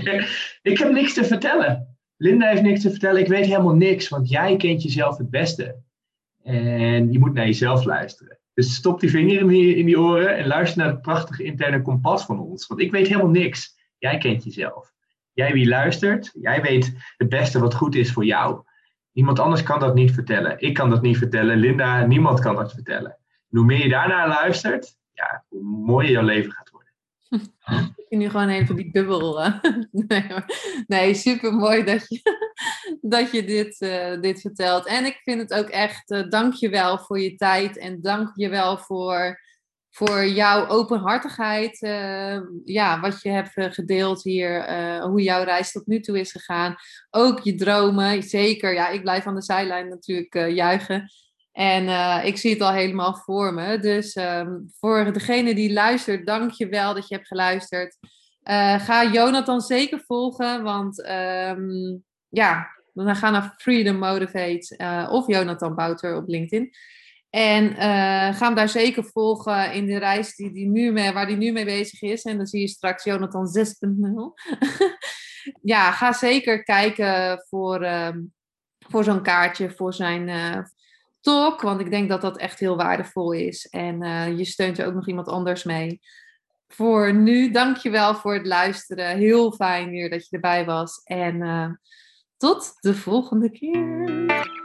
ik heb niks te vertellen. Linda heeft niks te vertellen. Ik weet helemaal niks, want jij kent jezelf het beste. En je moet naar jezelf luisteren. Dus stop die vinger in in die oren en luister naar het prachtige interne kompas van ons. Want ik weet helemaal niks. Jij kent jezelf. Jij wie luistert, jij weet het beste wat goed is voor jou. Niemand anders kan dat niet vertellen. Ik kan dat niet vertellen. Linda, niemand kan dat vertellen. En hoe meer je daarnaar luistert, ja, hoe mooier jouw leven gaat worden. Ik nu gewoon even die bubbel. Nee, nee, super mooi dat je, dat je dit, uh, dit vertelt. En ik vind het ook echt, uh, dank je wel voor je tijd en dank je wel voor, voor jouw openhartigheid. Uh, ja, wat je hebt gedeeld hier, hoe jouw reis tot nu toe is gegaan. Ook je dromen, zeker. Ja, ik blijf aan de zijlijn natuurlijk juichen. En ik zie het al helemaal voor me. Dus um, voor degene die luistert, dank je wel dat je hebt geluisterd. Ga Jonathan zeker volgen, want um, ja, dan ga naar Freedom Motivate of Jonathan Bouter op LinkedIn. En ga hem daar zeker volgen in de reis die, die nu mee, waar hij nu mee bezig is. En dan zie je straks Jonathan 6.0. ja, ga zeker kijken voor, um, voor zo'n kaartje, voor zijn, talk, want ik denk dat dat echt heel waardevol is. En uh, je steunt er ook nog iemand anders mee. Voor nu, dankjewel voor het luisteren. Heel fijn weer dat je erbij was. En tot de volgende keer.